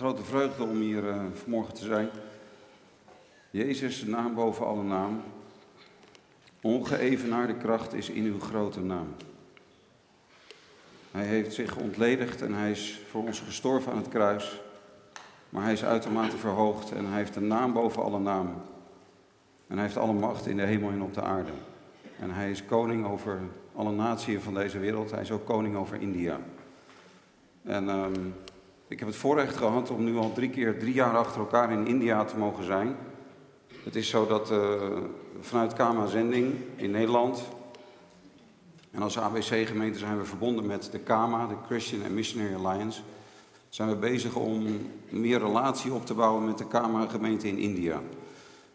grote vreugde om hier uh, vanmorgen te zijn. Jezus, naam boven alle naam. Ongeëvenaarde kracht is in uw grote naam. Hij heeft zich ontledigd en hij is voor ons gestorven aan het kruis. Maar hij is uitermate verhoogd en hij heeft een naam boven alle namen. En hij heeft alle macht in de hemel en op de aarde. En hij is koning over alle naties van deze wereld. Hij is ook koning over India. En um, ik heb het voorrecht gehad om nu al drie keer drie jaar achter elkaar in India te mogen zijn. Het is zo dat uh, vanuit Kama Zending in Nederland en als ABC-gemeente zijn we verbonden met de KAMA, de Christian and Missionary Alliance. Zijn we bezig om meer relatie op te bouwen met de KAMA-gemeente in India.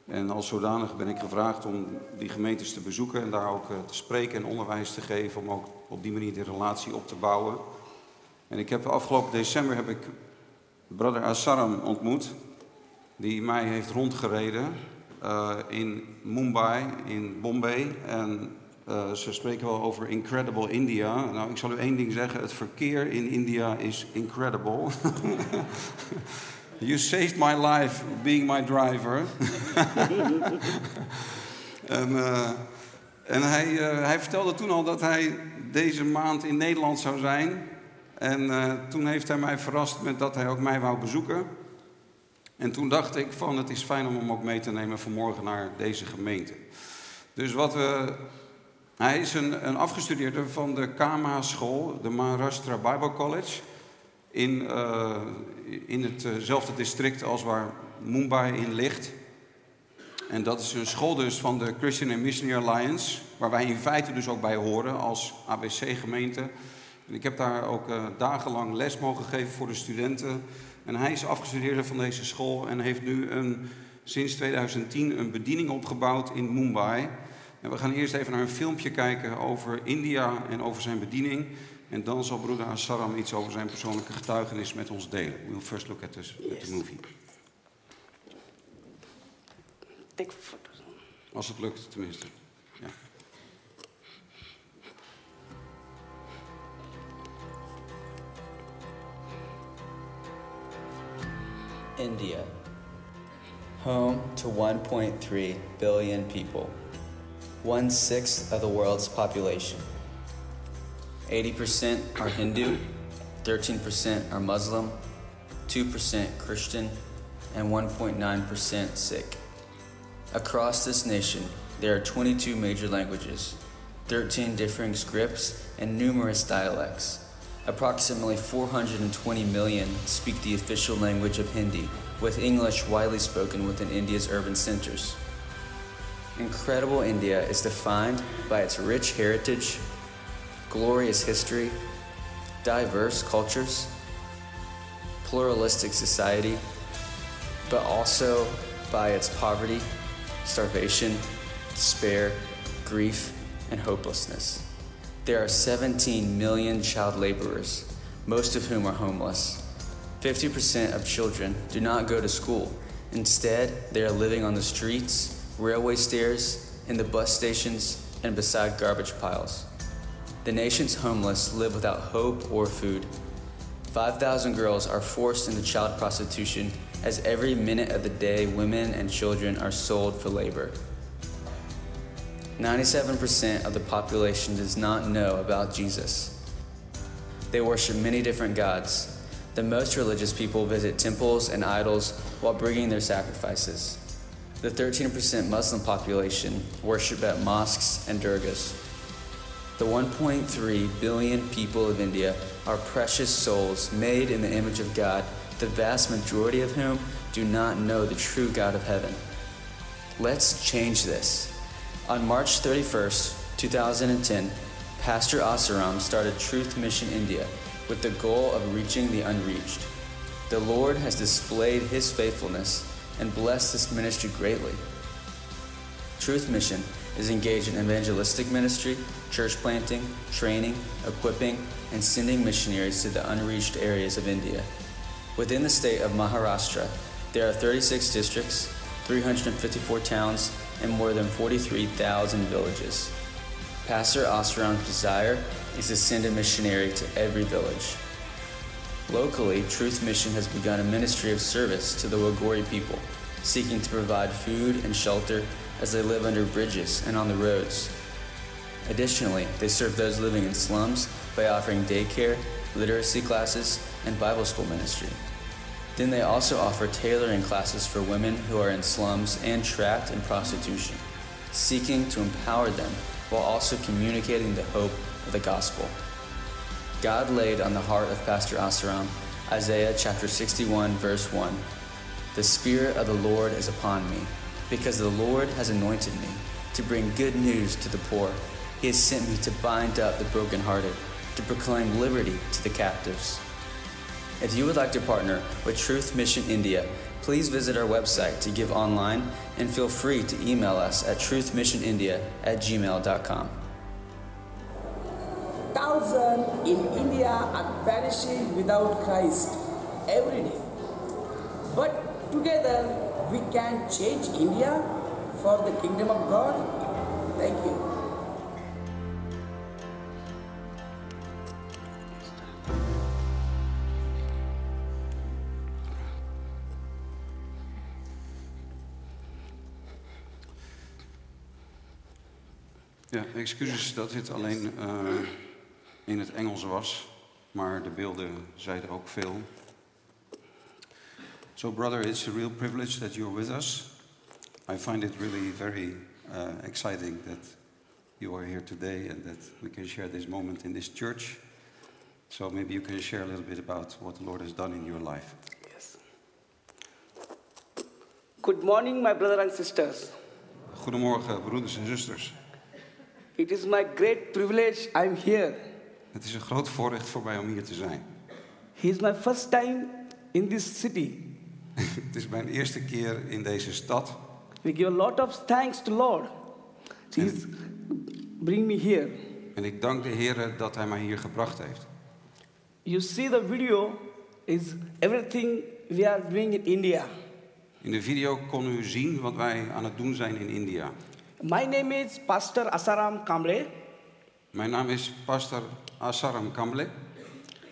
En als zodanig ben ik gevraagd om die gemeentes te bezoeken en daar ook eh, te spreken en onderwijs te geven. Om ook op die manier de relatie op te bouwen. En ik heb afgelopen december heb ik brother Asaram ontmoet. Die mij heeft rondgereden uh, in Mumbai, in Bombay. En uh, ze spreken wel over incredible India. Nou, ik zal u één ding zeggen. Het verkeer in India is incredible. you saved my life being my driver. en, uh, en hij, hij vertelde toen al dat hij deze maand in Nederland zou zijn. En toen heeft hij mij verrast met dat hij ook mij wou bezoeken. En toen dacht ik van het is fijn om hem ook mee te nemen vanmorgen naar deze gemeente. Dus wat we hij is een, afgestudeerde van de Kama-school, de Maharashtra Bible College, in, uh, in hetzelfde district als waar Mumbai in ligt. En dat is een school dus van de Christian and Missionary Alliance, waar wij in feite dus ook bij horen als ABC-gemeente. En ik heb daar ook uh, dagenlang les mogen geven voor de studenten. En hij is afgestudeerde van deze school en heeft nu een, sinds 2010 een bediening opgebouwd in Mumbai. En we gaan eerst even naar een filmpje kijken over India en over zijn bediening. En dan zal broeder Asaram iets over zijn persoonlijke getuigenis met ons delen. We'll first look at, this, at the movie. Als het lukt, tenminste. India, home to 1.3 billion people. one sixth of the world's population. 80% are Hindu, 13% are Muslim, 2% Christian, and 1.9% Sikh. Across this nation, there are 22 major languages, 13 differing scripts, and numerous dialects. Approximately 420 million speak the official language of Hindi, with English widely spoken within India's urban centers. Incredible India is defined by its rich heritage, glorious history, diverse cultures, pluralistic society, but also by its poverty, starvation, despair, grief, and hopelessness. There are 17 million child laborers, most of whom are homeless. 50% of children do not go to school. Instead, they are living on the streets railway stairs, in the bus stations, and beside garbage piles. The nation's homeless live without hope or food. 5,000 girls are forced into child prostitution as every minute of the day women and children are sold for labor. 97% of the population does not know about Jesus. They worship many different gods. The most religious people visit temples and idols while bringing their sacrifices. The 13% Muslim population worship at mosques and durgas. The 1.3 billion people of India are precious souls made in the image of God, the vast majority of whom do not know the true God of heaven. Let's change this. On March 31st, 2010, Pastor Asaram started Truth Mission India with the goal of reaching the unreached. The Lord has displayed his faithfulness and blessed this ministry greatly. Truth Mission is engaged in evangelistic ministry, church planting, training, equipping, and sending missionaries to the unreached areas of India. Within the state of Maharashtra, there are 36 districts, 354 towns, and more than 43,000 villages. Pastor Osram's desire is to send a missionary to every village. Locally, Truth Mission has begun a ministry of service to the Wagori people, seeking to provide food and shelter as they live under bridges and on the roads. Additionally, they serve those living in slums by offering daycare, literacy classes, and Bible school ministry. Then they also offer tailoring classes for women who are in slums and trapped in prostitution, seeking to empower them while also communicating the hope of the gospel. God laid on the heart of Pastor Asaram Isaiah chapter 61, verse 1 The Spirit of the Lord is upon me, because the Lord has anointed me to bring good news to the poor. He has sent me to bind up the brokenhearted, to proclaim liberty to the captives. If you would like to partner with Truth Mission India, please visit our website to give online and feel free to email us at truthmissionindia at gmail.com. Thousands in India are perishing without Christ every day. But together we can change India for the kingdom of God. Thank you. Ja, excuses dat dit alleen eh, in het Engels was, maar de beelden zeiden ook veel. So, brother, it's a real privilege that you're with us. I find it really very uh, exciting that you are here today and that we can share this moment in this church. So, maybe you can share a little bit about what the Lord has done in your life. Yes. Good morning, my brothers and sisters. Goedemorgen, broeders en zusters. It is my great privilege I'm here. Het is een groot voorrecht voor mij om hier te zijn. He is my first time in this city. Het is mijn eerste keer in deze stad. We give a lot of thanks to Lord. He's bring me here. En ik dank de Heer dat Hij mij hier gebracht heeft. You see the video is everything we are doing in India. In de video kon u zien wat wij aan het doen zijn in India. My name is Pastor Asaram Kamble. Mijn naam is Pastor Asaram Kamble.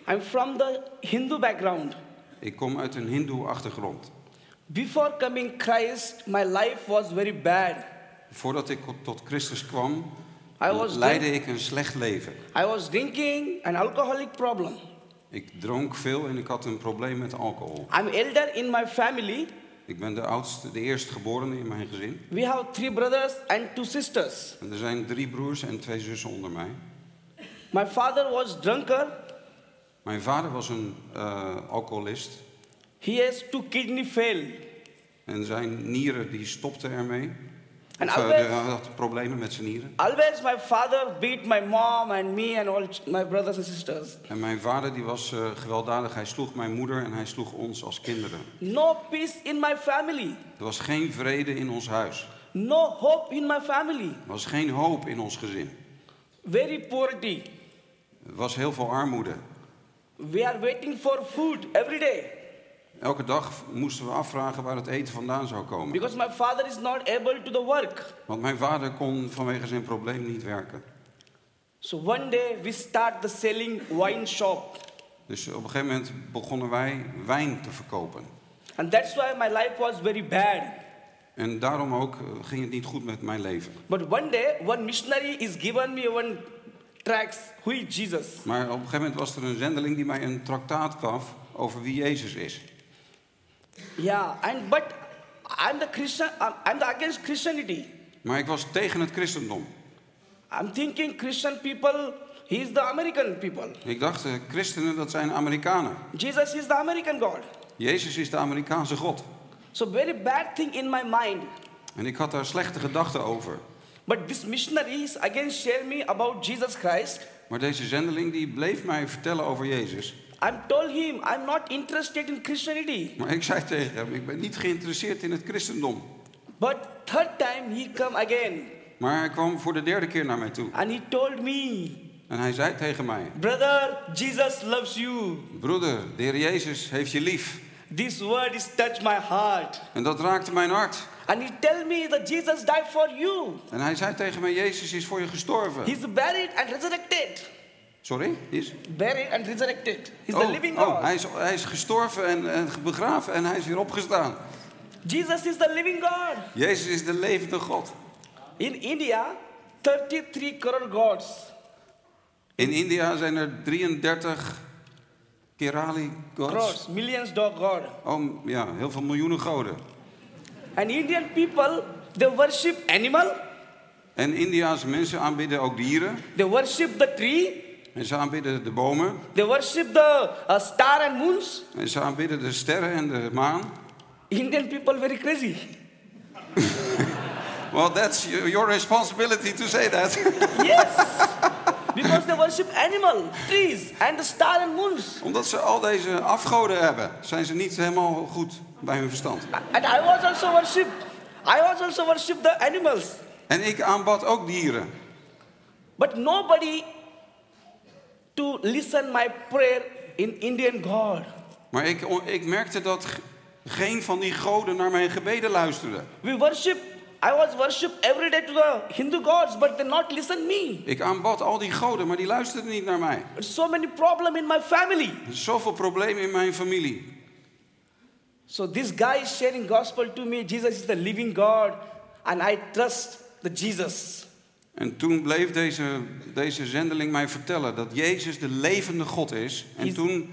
I'm from the Hindu background. Ik kom uit een hindoe achtergrond. Before coming Christ, my life was very bad. Voordat ik tot Christus kwam, leidde ik een slecht leven. I was drinking an alcoholic problem. Ik dronk veel en ik had een probleem met alcohol. I'm elder in my family. Ik ben de oudste, de eerstgeborene in mijn gezin. We have three brothers and two sisters. En er zijn drie broers en twee zussen onder mij. My father was drunker. Mijn vader was een eh, alcoholist. He has two kidney fail. En zijn nieren die stopten ermee. En Of, always- hij had problemen met zijn nieren. Always my father beat my mom and me and all my brothers and sisters. En mijn vader die was eh, gewelddadig. Hij sloeg mijn moeder en hij sloeg ons als kinderen. No peace in my family. Er was geen vrede in ons huis. No hope in my family. Er was geen hoop in ons gezin. Very poverty. Er was heel veel armoede. We are waiting for food every day Elke dag moesten we afvragen waar het eten vandaan zou komen. because my father is not able to the work. Want mijn vader kon vanwege zijn probleem niet werken. So one day we start the selling wine shop. Dus op een gegeven moment begonnen wij wijn te verkopen. And that's why my life was very bad. En daarom ook eh, ging het niet goed met mijn leven. But one day, one missionary is given me one tracts, who is Jesus. Maar op een gegeven moment was er een zendeling die mij een traktaat gaf over wie Jezus is. Yeah, and but I'm the Christian, I'm, the against Christianity. Maar ik was tegen het christendom. I'm thinking Christian people, he's the American people. Ik dacht, eh, christenen dat zijn Amerikanen. Jesus is the American God. Jezus is de Amerikaanse God. So very bad thing in my mind. En ik had daar slechte gedachten over. But this missionary is again share me about Jesus Christ. Maar deze zendeling die bleef mij vertellen over Jezus. I'm told him I'm not interested in Christianity. Maar ik zei tegen hem, ik ben niet geïnteresseerd in het christendom. But third time he come again Maar hij kwam voor de derde keer naar mij toe. and he told me, En hij zei tegen mij, brother, Jesus loves you. broeder, de Heer Jezus heeft je lief. This word is touched my heart. En dat raakte mijn hart. And he tell me that Jesus died for you. En hij zei tegen mij, Jezus is voor je gestorven. He's buried and resurrected. Sorry? Is? buried and resurrected. He's the Oh, living oh, God. hij, is, hij is gestorven en, en begraven en hij is weer opgestaan. Jesus is the living God. Jezus is de levende God. In India, 33 crore gods. In India zijn er 33 Kerali gods. Crores, millions of God. Oh, ja, heel veel miljoenen goden. And Indian people, they worship animal, En Indiaanse mensen aanbidden ook dieren. they worship the tree, En ze aanbidden de bomen. they worship the uh, star and moons. En ze aanbidden de sterren en de maan. Indian people very crazy. Well, that's your responsibility to say that. Yes. because they worship animal, trees, and the star and moons. Omdat ze al deze afgoden hebben, zijn ze niet helemaal goed bij hun verstand. And I was also worship. I was also worship the animals. En ik aanbad ook dieren. But nobody to listen my prayer in Indian God. Maar ik, ik merkte dat geen van die goden naar mijn gebeden luisterde. We worship. I was worship every day to the Hindu gods, but they not listen me. Ik aanbad al die goden, maar die luisterden niet naar mij. There's so many problem in my family. Er zijn zoveel problemen in mijn familie. So this guy is sharing gospel to me. Jesus is the living God, and I trust the Jesus. En toen bleef deze, deze zendeling mij vertellen dat Jezus de levende God is. En toen,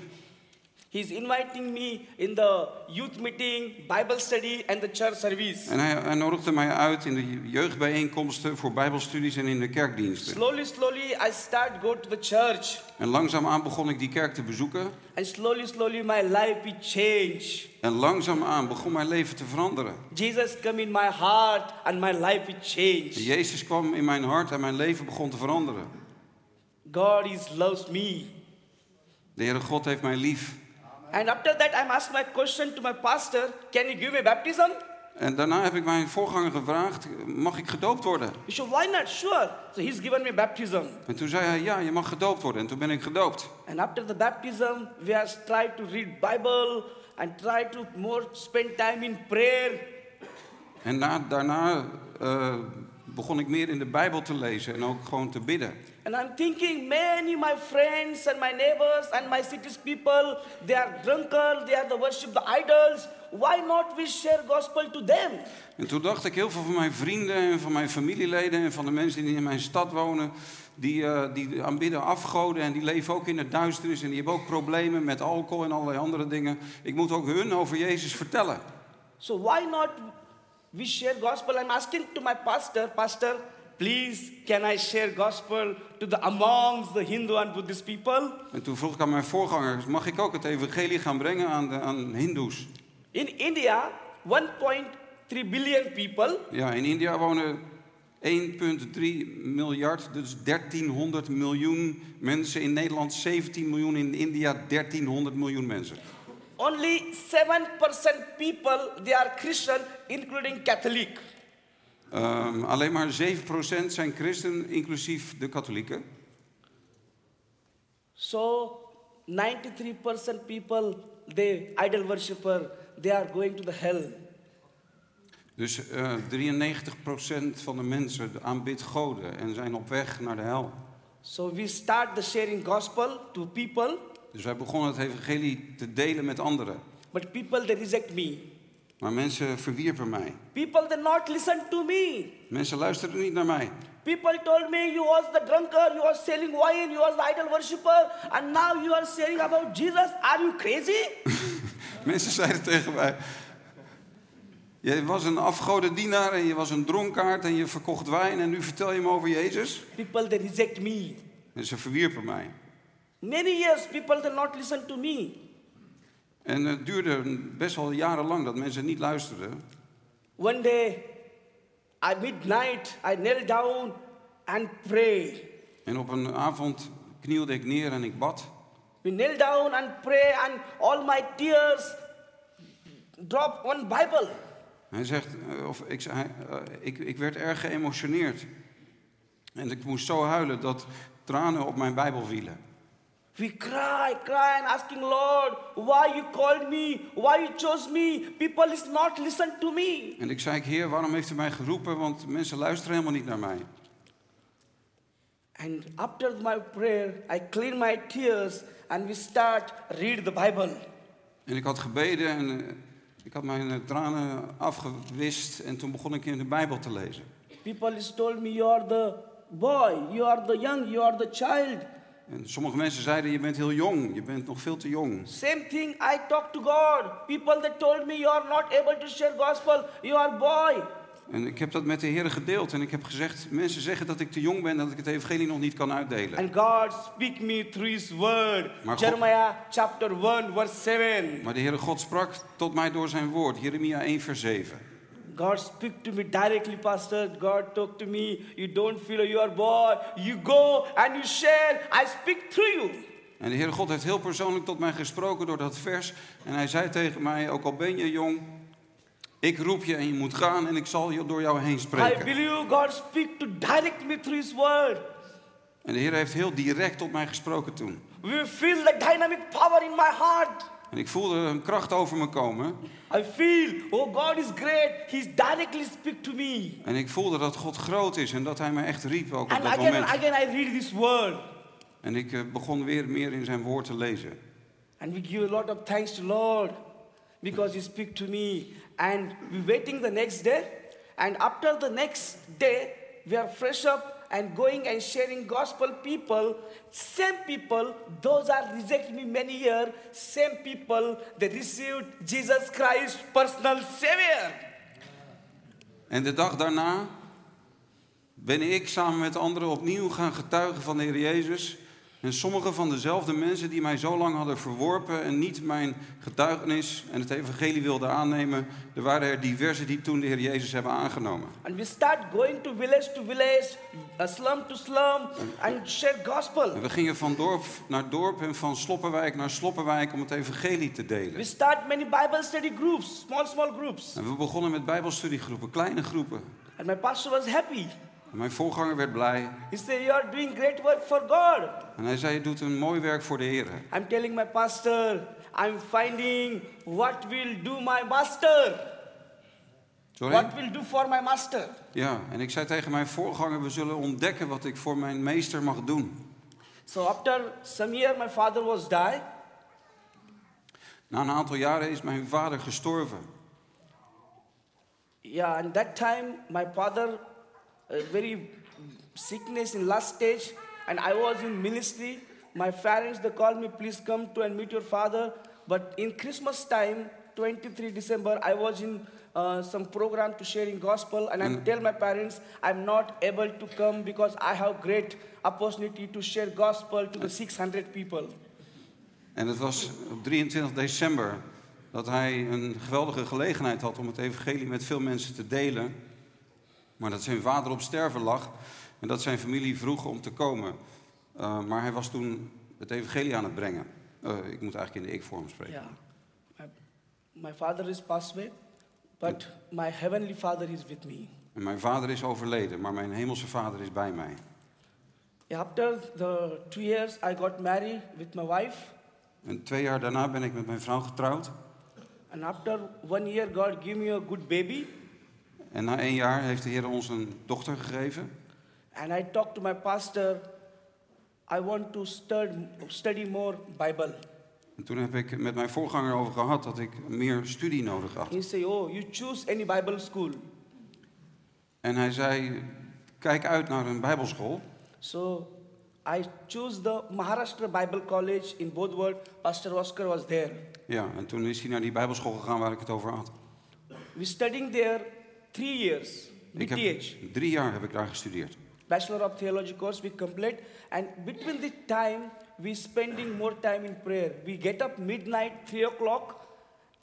He's inviting me in the youth meeting, Bible study, and the church service. en hij, hij nodigde mij uit in de jeugdbijeenkomsten voor bijbelstudies en in de kerkdiensten. Slowly, slowly, I start go to the church, En langzaamaan begon ik die kerk te bezoeken. and slowly, slowly, my life will change. En langzaamaan begon mijn leven te veranderen. Jesus come in my heart, and my life will change. Jezus kwam in mijn hart en mijn leven begon te veranderen. God is loves me. De Heere God heeft mij lief. And after that, I'm asked my question to my pastor: Can you give me baptism? En daarna heb ik mijn voorganger gevraagd, mag ik gedoopt worden? He said, Why not? Sure. So he's given me baptism. En toen zei hij, ja, je mag gedoopt worden. En toen ben ik gedoopt. And after the baptism, we have tried to read Bible and try to more spend time in prayer. En na, daarna eh, begon ik meer in de Bijbel te lezen en ook gewoon te bidden. And I'm thinking, many my friends and my neighbors and my city's people, they are drunkards, they are the worship the idols. Why not we share gospel to them? En toen dacht ik, heel veel van mijn vrienden en van mijn familieleden en van de mensen die in mijn stad wonen, die, eh, die aanbidden afgoden en die leven ook in de duisternis en die hebben ook problemen met alcohol en allerlei andere dingen. Ik moet ook hun over Jezus vertellen. So why not we share gospel? I'm asking to my pastor, pastor, please can I share gospel to the amongst the Hindu and Buddhist people? En toen vroeg ik aan mijn voorganger, mag ik ook het evangelie gaan brengen aan, de, aan hindoes? In India, 1.3 billion people, Ja, in India wonen 1,3 miljard, dus 1300 miljoen mensen. In Nederland 17 miljoen, in India 1300 miljoen mensen. only 7% people they are Christian, including Catholic. Ehm, alleen maar 7% zijn christen, inclusief de katholieken. So 93% people, they idol worshipper, they are going to the hell. Dus eh 93% van de mensen aanbidt goden en zijn op weg naar de hel. So we start the sharing gospel to people, Dus wij begonnen het evangelie te delen met anderen. but people they reject me. Maar mensen verwierpen mij. People they not listen to me. Mensen luisterden niet naar mij. People told me you was the drunkard, you was selling wine, you was the idol worshipper, and now you are saying about Jesus. Are you crazy? Mensen zeiden tegen mij: Je was een afgodendienaar en je was een dronkaard en je verkocht wijn en nu vertel je me over Jezus? people they reject me. En ze verwierpen mij. Many years people they not listen to me. En het duurde best wel jarenlang dat mensen niet luisterden. One day, at midnight, I knelt down and prayed. En op een avond knielde ik neer en ik bad. We knelt down and pray, and all my tears drop on Bible. Hij zegt, eh, of ik, zei, eh, ik, ik werd erg geëmotioneerd. En ik moest zo huilen dat tranen op mijn Bijbel vielen. We cry, cry, and asking Lord, why you called me, why you chose me. People is not listen to me. En ik zei, Heer, waarom heeft u mij geroepen? Want mensen luisteren helemaal niet naar mij. And after my prayer, I clean my tears and we start read the Bible. En ik had gebeden en eh, ik had mijn eh, tranen afgewist en toen begon ik in de Bijbel te lezen. People is told me you are the boy, you are the young, you are the child. En sommige mensen zeiden, je bent heel jong, je bent nog veel te jong. Same thing I talk to God. People that told me you are not able to share gospel, you are boy. En ik heb dat met de Heer gedeeld en ik heb gezegd, mensen zeggen dat ik te jong ben, dat ik het evangelie nog niet kan uitdelen. And God speak me through his word. Maar God- Jeremiah chapter 1 verse 7. Maar de Heere God sprak tot mij door zijn woord, Jeremia 1 vers 7. God speak to me directly, Pastor. God talk to me. You don't feel you are boy. You go and you share. I speak through you. En de Heere God heeft heel persoonlijk tot mij gesproken door dat vers. En hij zei tegen mij, ook al ben je jong, ik roep je en je moet gaan en ik zal door jou heen I spreken. believe God speak to direct me through his word. En de Heer heeft heel direct tot mij gesproken toen. We feel the dynamic power in my heart. En ik voelde een kracht over me komen. I feel, oh, God is great. He's directly speak to me. En ik voelde dat God groot is en dat hij mij echt riep ook op And dat again moment. again I read this word. En ik eh, begon weer meer in zijn woord te lezen. And we give a lot of thanks to Lord because He speak to me. And we waiting the next day. And after the next day, we are fresh up and going and sharing gospel people. Same people, those are reject me many years. Same people, they received Jesus Christ personal Savior. En de dag daarna ben ik samen met anderen opnieuw gaan getuigen van de Heer Jezus. En sommige van dezelfde mensen die mij zo lang hadden verworpen en niet mijn getuigenis en het evangelie wilden aannemen, er waren er diverse die toen de Heer Jezus hebben aangenomen. And we start going to village to village, uh, slum to slum, and share gospel. En we gingen van dorp naar dorp en van Sloppenwijk naar Sloppenwijk om het evangelie te We delen. start many Bible study groups, small, small groups. En we begonnen met bijbelstudiegroepen, kleine groepen. And my pastor was happy. En mijn voorganger werd blij He said, You are doing great work for God. en hij zei, je doet een mooi werk voor de Heer. I'm telling my pastor, I'm finding what will do my master. Sorry? What will do for my master. Ja, en ik zei tegen mijn voorganger, we zullen ontdekken wat ik voor mijn meester mag doen. So after some year, my father was died. Na een aantal jaren is mijn vader gestorven. Yeah, and that time my father very sickness in last stage, and I was in ministry. My parents they called me, please come to and meet your father. But in Christmas time, 23 December, I was in uh, some program to sharing gospel, and I tell my parents I'm not able to come because I have great opportunity to share gospel to the 600 people. En het was op 23 december dat hij een geweldige gelegenheid had om het evangelie met veel mensen te delen. Maar dat zijn vader op sterven lag en dat zijn familie vroeg om te komen. Uh, maar hij was toen het evangelie aan het brengen. Uh, ik moet eigenlijk in de ik-vorm spreken. Yeah, my, my father is passed away, but my heavenly Father is with me. En mijn vader is overleden, maar mijn hemelse vader is bij mij. After the two years, I got married with my wife, En twee jaar daarna ben ik met mijn vrouw getrouwd. and after one year, God gave me a good baby. En na één jaar heeft de Heer ons een dochter gegeven. And I talked to my pastor. I want to stud- study more Bible. En toen heb ik met mijn voorganger over gehad dat ik meer studie nodig had. He said, "Oh, you choose any Bible school." En hij zei, kijk uit naar een bijbelschool. So I chose the Maharashtra Bible College in Bodhwad. Pastor Oscar was there. Ja, en toen is hij naar die bijbelschool gegaan waar ik het over had. We studying there three years, Ik heb, BTH. drie jaar heb ik daar gestudeerd. Bachelor of Theology course we complete and between this time we spending more time in prayer. We get up midnight, 3 o'clock.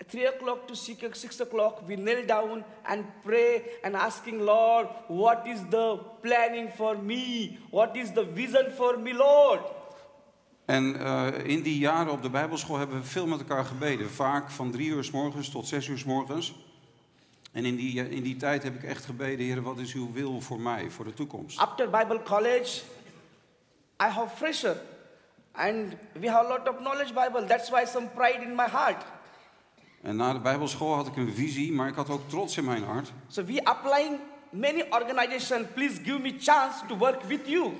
3 o'clock to 6, 6 o'clock we kneel down and pray and asking Lord, what is the planning for me? What is the vision for me, Lord? En eh, in die jaren op de bijbelschool hebben we veel met elkaar gebeden. Vaak van drie uur s morgens tot zes uur s morgens. En in die, in die tijd heb ik echt gebeden, Heer, wat is uw wil voor mij, voor de toekomst? After Bible college, I have fresher and we have a lot of knowledge Bible. That's why some pride in my heart. En na de bijbelschool had ik een visie, maar ik had ook trots in mijn hart. So we applying many organization. Please give me chance to work with you.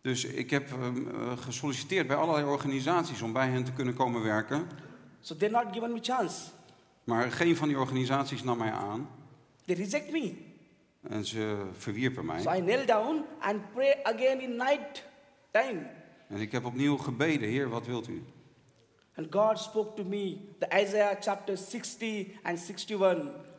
Dus ik heb ehm, eh, gesolliciteerd bij allerlei organisaties om bij hen te kunnen komen werken. So they're not given me chance. Maar geen van die organisaties nam mij aan They reject me. en ze verwierpen mij. So I kneel down and pray again in night time. En ik heb opnieuw gebeden, Heer, wat wilt u? And God spoke to me, the Isaiah chapter 60 and 61.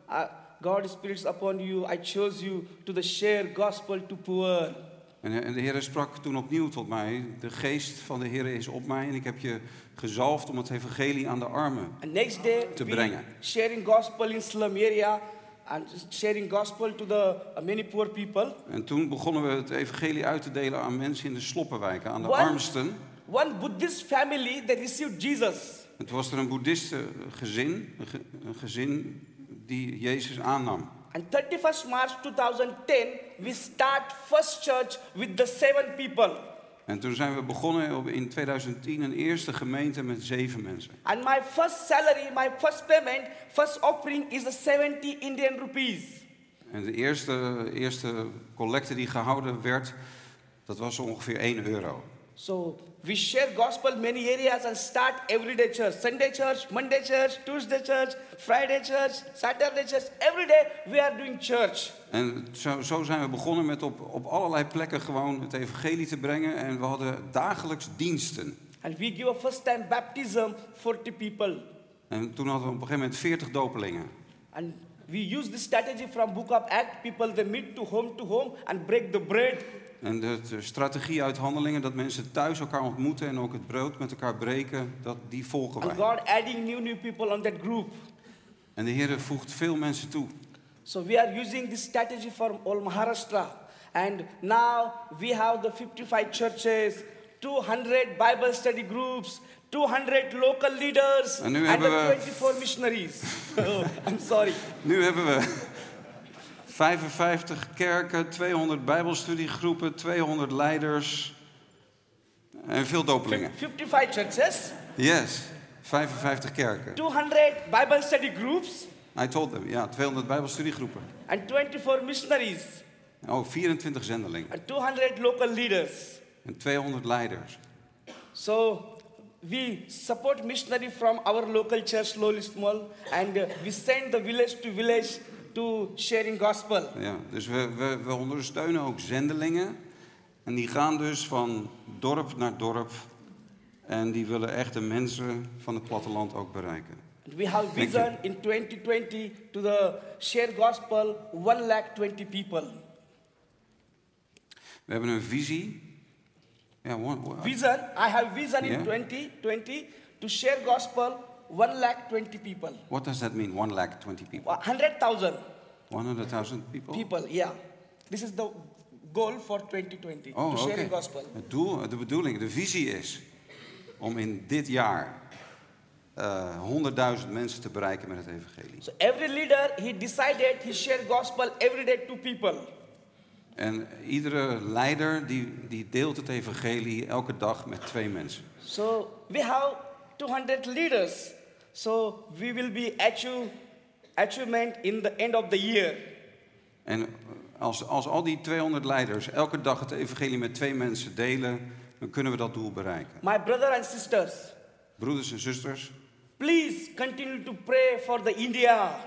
Uh, God's Spirit is upon you. I chose you to the share gospel to poor. En, en de Heer sprak toen opnieuw tot mij, de geest van de Heer is op mij en ik heb je gezalfd om het evangelie aan de armen. Next day, Te brengen. sharing gospel in slum area and sharing gospel to the uh, many poor people. En toen begonnen we het evangelie uit te delen aan mensen in de sloppenwijken, aan de One- armsten. One Buddhist family, they received Jesus. Toen was er een boeddhistengezin, een, ge- een gezin die Jezus aannam. And 31st March 2010, we start first church with the seven people. En toen zijn we begonnen op- in 2010 een eerste gemeente met zeven mensen. And my first salary, my first payment, first offering is the 70 Indian rupees. En de eerste, eerste collecte die gehouden werd, dat was ongeveer 1 euro. So we share gospel many areas and start everyday church. Sunday church, Monday church, Tuesday church, Friday church, Saturday church. Every day we are doing church. En zo, zo zijn we begonnen met op, op allerlei plekken gewoon het evangelie te brengen. En we hadden dagelijks diensten. And we give a first time baptism 40 people. En toen hadden we op een gegeven moment 40 dopelingen. And we use this strategy from Book of Act. People they meet to home to home and break the bread. En de, de strategie uit handelingen, dat mensen thuis elkaar ontmoeten en ook het brood met elkaar breken, dat, die volgen And wij. God adding new new people on that group. En de Heer voegt veel mensen toe. So we are using this strategy for all Maharashtra. And now we have the 55 churches, 200 Bible study groups, 200 local leaders, En nu and hebben we- 24 missionaries. oh, I'm sorry. Nu hebben we 55 kerken, 200 bijbelstudiegroepen, 200 leiders en veel dopelingen. 55 churches, Yes, 55 kerken. 200 Bible study groups, I told them, ja, 200 bijbelstudiegroepen. and 24 missionaries, Oh, 24 zendelingen and 200 local leaders. en 200 leiders. So we support missionary from our local church, slowly small, and we send the village to village to sharing gospel. Ja, dus we, we, we ondersteunen ook zendelingen. En die gaan dus van dorp naar dorp. En die willen echt de mensen van het platteland ook bereiken. We have vision in 2020 to the share gospel 1 lakh 20 people. We hebben een visie. Ja, one- one- Vision, I have vision in Yeah. 2020 to share gospel 1 lakh 20 people. what does that mean? One lakh 20 people. 100,000 100,000 people? people, yeah. This is the goal for 2020 Oh, to oké. sharing gospel. Het doel, de bedoeling, de visie is om in dit jaar eh 100.000 mensen te bereiken met het evangelie. So every leader, he decided he share gospel every day to people. En iedere leider die, die deelt het evangelie elke dag met twee mensen. So we have 200 leaders. So we will be achieve achievement in the end of the year. En als, als al die 200 leiders elke dag het evangelie met twee mensen delen, dan kunnen we dat doel bereiken. My brother and sisters, Broeders en zusters, please continue to pray for the India.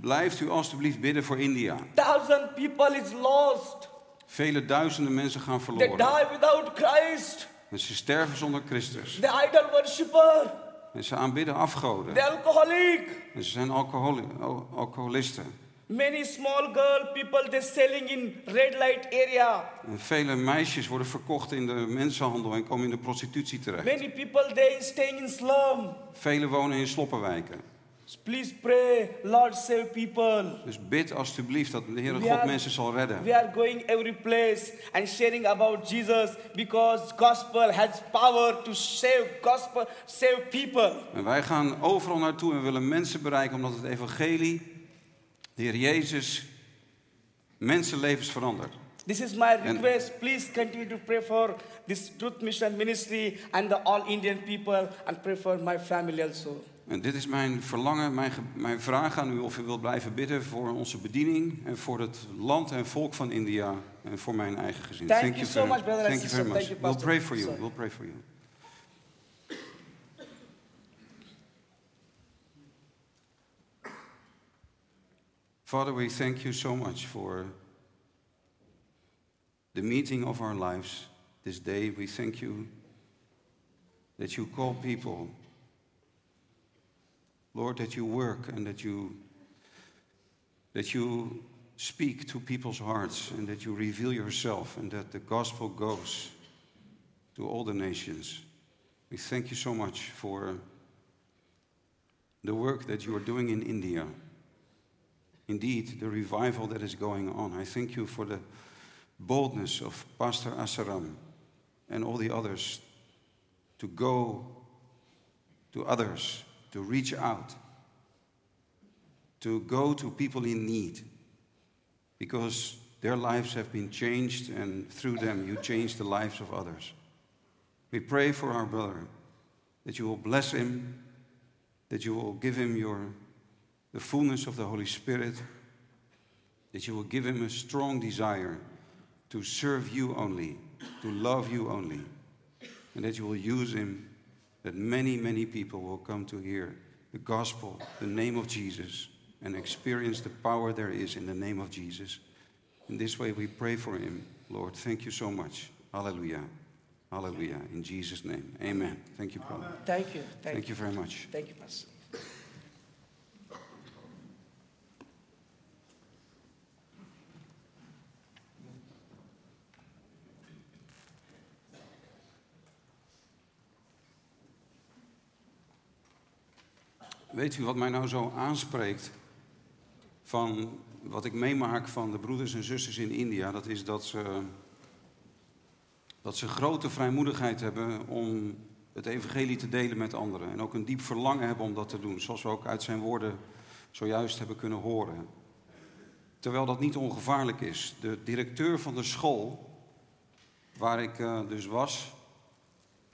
blijft u alstublieft bidden voor India. Thousand people is lost. Vele duizenden mensen gaan They verloren. die without Christ. En ze sterven zonder Christus. The idol worshipper. En ze aanbidden afgoden. The alcoholic. En ze zijn alcoholi- al- alcoholisten. Many small girl people they selling in red light area. En vele meisjes worden verkocht in de mensenhandel en komen in de prostitutie terecht. Many people they staying in slum. Velen wonen in sloppenwijken. Please pray, Lord save people. Dus bid alstublieft dat de Heere We God are- mensen zal redden. We are going every place and sharing about Jesus because gospel has power to save gospel, save people. En wij gaan overal naartoe en willen mensen bereiken omdat het evangelie, de Heer Jezus, mensenlevens verandert. This is my request. Please continue to pray for this Truth Mission Ministry and the all Indian people and pray for my family also. En dit is mijn verlangen, mijn, mijn vraag aan u of u wilt blijven bidden voor onze bediening en voor het land en volk van India en voor mijn eigen gezin. Thank you so much, brother Thank you very much. You, we'll pray for you. Sorry. We'll pray for you. Father, we thank you so much for the meeting of our lives this day. We thank you that you call people. Lord, that you work and that you that you speak to people's hearts and that you reveal yourself and that the gospel goes to all the nations. We thank you so much for the work that you are doing in India. Indeed, the revival that is going on. I thank you for the boldness of Pastor Asaram and all the others to go to others, to reach out, to go to people in need, because their lives have been changed, and through them, you change the lives of others. We pray for our brother that you will bless him, that you will give him your, the fullness of the Holy Spirit, that you will give him a strong desire to serve you only, to love you only, and that you will use him that many, many people will come to hear the gospel, the name of Jesus, and experience the power there is in the name of Jesus. In this way, we pray for him. Lord, thank you so much. Hallelujah. Hallelujah. In Jesus' name. Amen. Thank you, brother. Thank you. Thank, Thank you very much. Thank you, Pastor. Weet u wat mij nou zo aanspreekt van wat ik meemaak van de broeders en zusters in India? Dat is dat ze, dat ze grote vrijmoedigheid hebben om het evangelie te delen met anderen. En ook een diep verlangen hebben om dat te doen, zoals we ook uit zijn woorden zojuist hebben kunnen horen. Terwijl dat niet ongevaarlijk is. De directeur van de school, waar ik eh, dus was,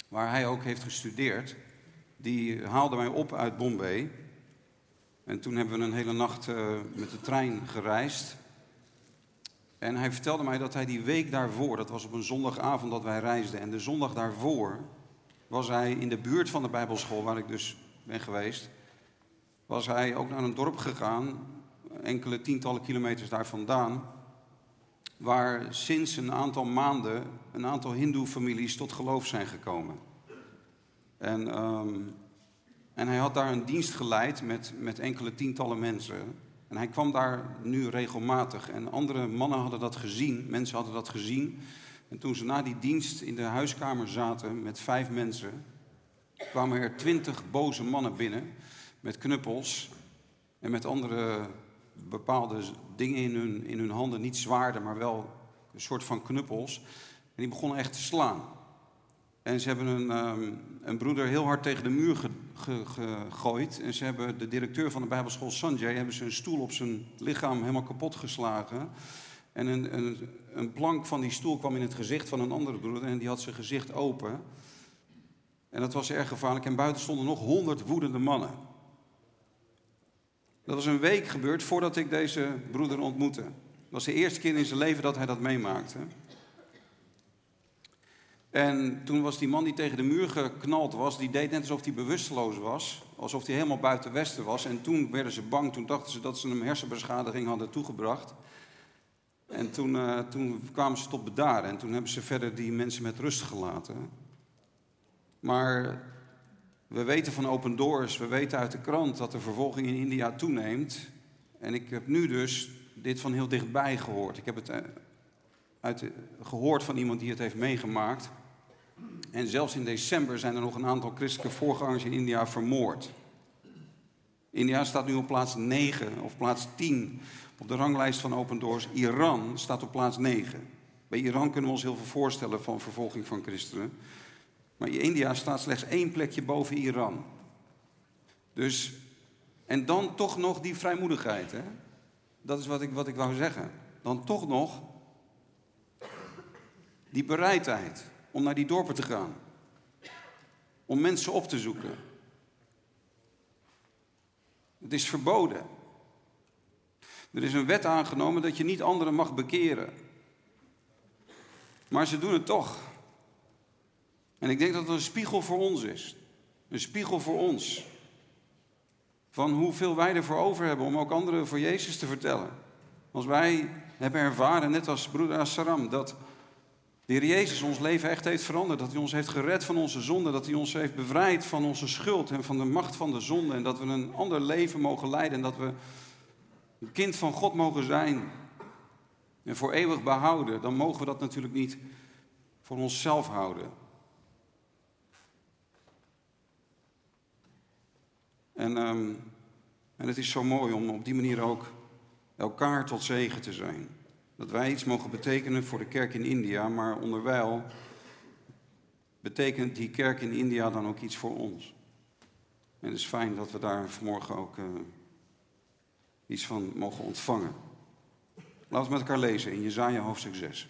waar hij ook heeft gestudeerd, die haalde mij op uit Bombay. En toen hebben we een hele nacht eh, met de trein gereisd. En hij vertelde mij dat hij die week daarvoor, dat was op een zondagavond dat wij reisden, en de zondag daarvoor was hij in de buurt van de Bijbelschool, waar ik dus ben geweest, was hij ook naar een dorp gegaan, enkele tientallen kilometers daar vandaan, waar sinds een aantal maanden een aantal Hindoe-families tot geloof zijn gekomen. En, ehm, en hij had daar een dienst geleid met, met enkele tientallen mensen. En hij kwam daar nu regelmatig. En andere mannen hadden dat gezien, mensen hadden dat gezien. En toen ze na die dienst in de huiskamer zaten met vijf mensen, kwamen er twintig boze mannen binnen met knuppels en met andere bepaalde dingen in hun, in hun handen. Niet zwaarden, maar wel een soort van knuppels. En die begonnen echt te slaan. En ze hebben een, ehm, een broeder heel hard tegen de muur ge- ge- gegooid. En ze hebben de directeur van de Bijbelschool Sanjay... hebben ze een stoel op zijn lichaam helemaal kapot geslagen. En een, een, een plank van die stoel kwam in het gezicht van een andere broeder... en die had zijn gezicht open. En dat was erg gevaarlijk. En buiten stonden nog honderd woedende mannen. Dat was een week gebeurd voordat ik deze broeder ontmoette. Dat was de eerste keer in zijn leven dat hij dat meemaakte. En toen was die man die tegen de muur geknald was, die deed net alsof hij bewusteloos was. Alsof hij helemaal buiten Westen was. En toen werden ze bang, toen dachten ze dat ze hem hersenbeschadiging hadden toegebracht. En toen, eh, toen kwamen ze tot bedaren en toen hebben ze verder die mensen met rust gelaten. Maar we weten van Open Doors, we weten uit de krant dat de vervolging in India toeneemt. En ik heb nu dus dit van heel dichtbij gehoord. Ik heb het eh, uit gehoord van iemand die het heeft meegemaakt. En zelfs in december zijn er nog een aantal christelijke voorgangers in India vermoord. India staat nu op plaats 9 of plaats 10 op de ranglijst van Open Doors. Iran staat op plaats 9. Bij Iran kunnen we ons heel veel voorstellen van vervolging van christenen. Maar India staat slechts één plekje boven Iran. Dus, en dan toch nog die vrijmoedigheid. Hè? Dat is wat ik, wat ik wou zeggen. Dan toch nog die bereidheid om naar die dorpen te gaan. Om mensen op te zoeken. Het is verboden. Er is een wet aangenomen dat je niet anderen mag bekeren. Maar ze doen het toch. En ik denk dat het een spiegel voor ons is. Een spiegel voor ons. Van hoeveel wij ervoor over hebben om ook anderen voor Jezus te vertellen. Als wij hebben ervaren, net als broeder Assaram, dat de Heer Jezus ons leven echt heeft veranderd. Dat hij ons heeft gered van onze zonde. Dat hij ons heeft bevrijd van onze schuld en van de macht van de zonde. En dat we een ander leven mogen leiden. En dat we een kind van God mogen zijn. En voor eeuwig behouden. Dan mogen we dat natuurlijk niet voor onszelf houden. En, um, en het is zo mooi om op die manier ook elkaar tot zegen te zijn. Dat wij iets mogen betekenen voor de kerk in India, maar onderwijl betekent die kerk in India dan ook iets voor ons. En het is fijn dat we daar vanmorgen ook uh, iets van mogen ontvangen. Laten we met elkaar lezen in Jezaja hoofdstuk 6.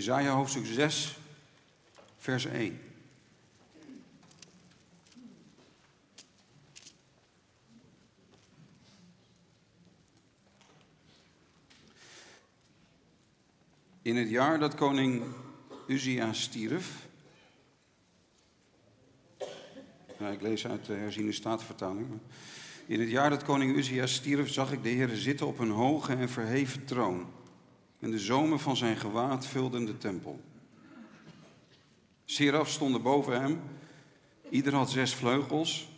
Jezaja hoofdstuk 6, vers 1. In het jaar dat koning Uzia stierf. Ik lees uit de herziene staatvertaling. In het jaar dat koning Uzia stierf, zag ik de Heer zitten op een hoge en verheven troon en de zomen van zijn gewaad vulden de tempel. Seraf stonden boven hem, ieder had zes vleugels.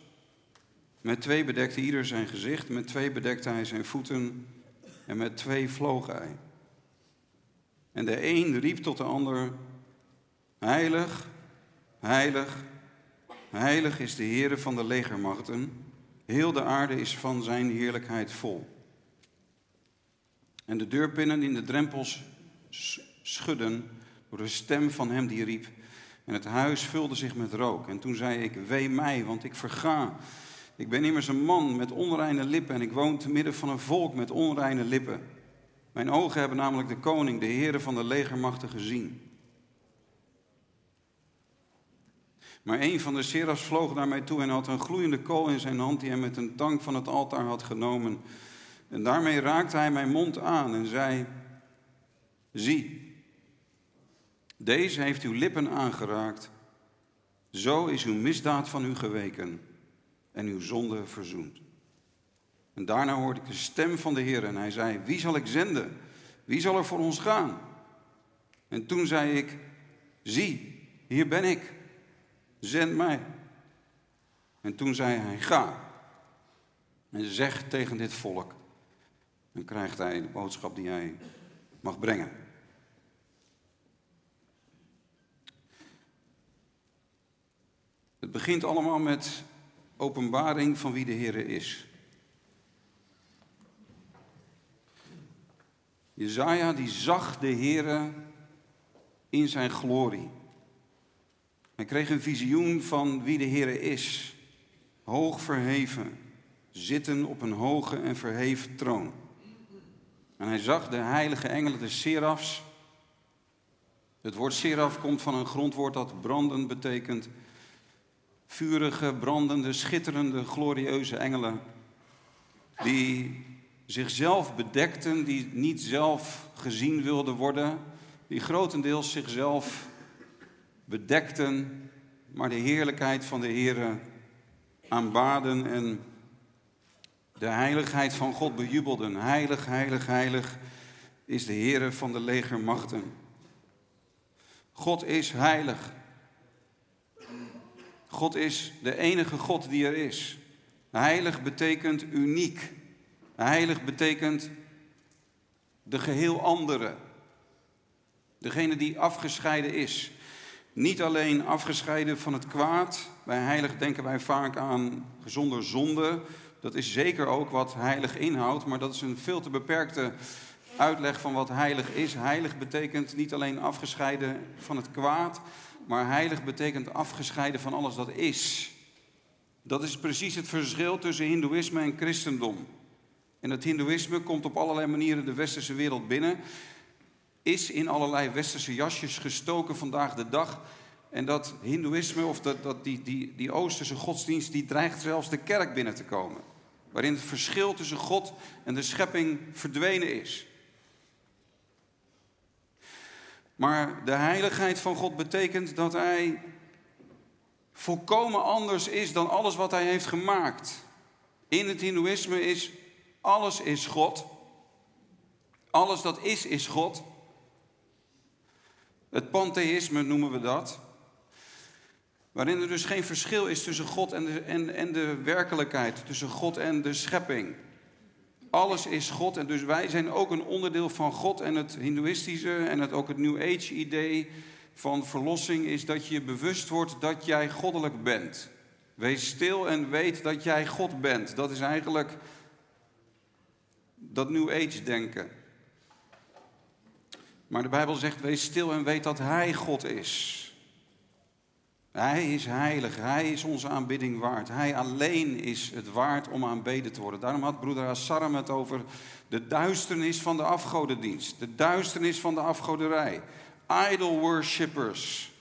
Met twee bedekte ieder zijn gezicht, met twee bedekte hij zijn voeten en met twee vloog hij. En de een riep tot de ander, heilig, heilig, heilig is de Heere van de legermachten, heel de aarde is van zijn heerlijkheid vol. En de deurpinnen in de drempels schudden door de stem van hem die riep. En het huis vulde zich met rook. En toen zei ik, wee mij, want ik verga. Ik ben immers een man met onreine lippen en ik woon te midden van een volk met onreine lippen. Mijn ogen hebben namelijk de koning, de Heere van de legermachten gezien. Maar een van de serafs vloog naar mij toe en had een gloeiende kool in zijn hand die hij met een tang van het altaar had genomen. En daarmee raakte hij mijn mond aan en zei: Zie, deze heeft uw lippen aangeraakt. Zo is uw misdaad van u geweken en uw zonde verzoend. En daarna hoorde ik de stem van de Heer en hij zei: Wie zal ik zenden? Wie zal er voor ons gaan? En toen zei ik: Zie, hier ben ik. Zend mij. En toen zei hij: Ga en zeg tegen dit volk: dan krijgt hij de boodschap die hij mag brengen. Het begint allemaal met openbaring van wie de Heer is. Jezaja die zag de Heer in zijn glorie. Hij kreeg een visioen van wie de Heer is. Hoog verheven, zitten op een hoge en verheven troon. En hij zag de heilige engelen, de serafs. Het woord seraf komt van een grondwoord dat branden betekent. Vurige, brandende, schitterende, glorieuze engelen. Die zichzelf bedekten, die niet zelf gezien wilden worden. Die grotendeels zichzelf bedekten, maar de heerlijkheid van de Heer aanbaden en de heiligheid van God bejubelden. Heilig, heilig, heilig is de Heere van de legermachten. God is heilig. God is de enige God die er is. Heilig betekent uniek. Heilig betekent de geheel andere. Degene die afgescheiden is. Niet alleen afgescheiden van het kwaad. Bij heilig denken wij vaak aan gezonder zonde, dat is zeker ook wat heilig inhoudt, maar dat is een veel te beperkte uitleg van wat heilig is. Heilig betekent niet alleen afgescheiden van het kwaad, maar heilig betekent afgescheiden van alles dat is. Dat is precies het verschil tussen Hindoeïsme en christendom. En het Hindoeïsme komt op allerlei manieren de westerse wereld binnen, is in allerlei westerse jasjes gestoken vandaag de dag. En dat Hindoeïsme of dat, dat die, die, die Oosterse godsdienst, die dreigt zelfs de kerk binnen te komen. Waarin het verschil tussen God en de schepping verdwenen is. Maar de heiligheid van God betekent dat Hij volkomen anders is dan alles wat Hij heeft gemaakt. In het Hindoeïsme is alles is God. Alles dat is, is God. Het pantheïsme noemen we dat. Waarin er dus geen verschil is tussen God en de, en, en de werkelijkheid, tussen God en de schepping. Alles is God en dus wij zijn ook een onderdeel van God. En het Hindoeïstische en het, ook het New Age idee van verlossing is dat je bewust wordt dat jij goddelijk bent. Wees stil en weet dat jij God bent. Dat is eigenlijk dat New Age denken. Maar de Bijbel zegt: wees stil en weet dat Hij God is. Hij is heilig, Hij is onze aanbidding waard. Hij alleen is het waard om aanbeden te worden. Daarom had broeder Assaram het over de duisternis van de afgodendienst, de duisternis van de afgoderij. Idol worshippers.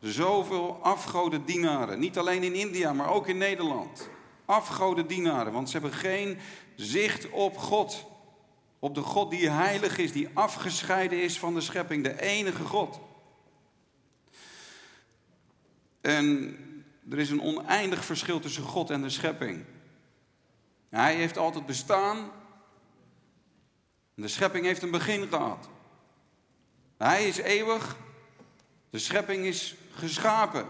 Zoveel afgodendienaren, niet alleen in India, maar ook in Nederland. Afgodendienaren, want ze hebben geen zicht op God. Op de God die heilig is, die afgescheiden is van de schepping, de enige God. En er is een oneindig verschil tussen God en de schepping. Hij heeft altijd bestaan. De schepping heeft een begin gehad. Hij is eeuwig. De schepping is geschapen.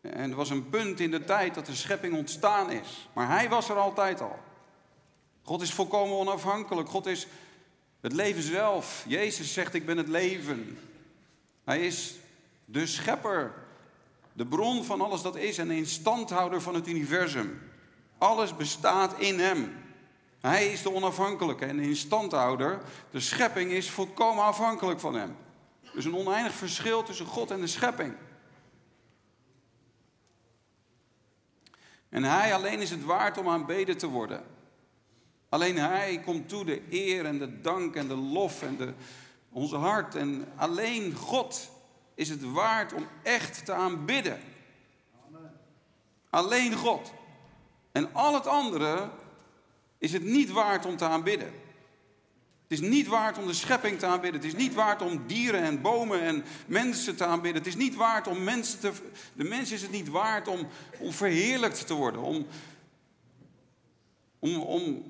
En er was een punt in de tijd dat de schepping ontstaan is. Maar hij was er altijd al. God is volkomen onafhankelijk. God is het leven zelf. Jezus zegt: Ik ben het leven. Hij is de schepper, de bron van alles dat is en de instandhouder van het universum. Alles bestaat in hem. Hij is de onafhankelijke en de instandhouder. De schepping is volkomen afhankelijk van hem. Dus een oneindig verschil tussen God en de schepping. En hij alleen is het waard om aanbeden te worden. Alleen hij komt toe de eer en de dank en de lof en de, onze hart. En alleen God is het waard om echt te aanbidden. Alleen God. En al het andere is het niet waard om te aanbidden. Het is niet waard om de schepping te aanbidden. Het is niet waard om dieren en bomen en mensen te aanbidden. Het is niet waard om mensen te. De mens is het niet waard om, verheerlijkt te worden. Om, om, om,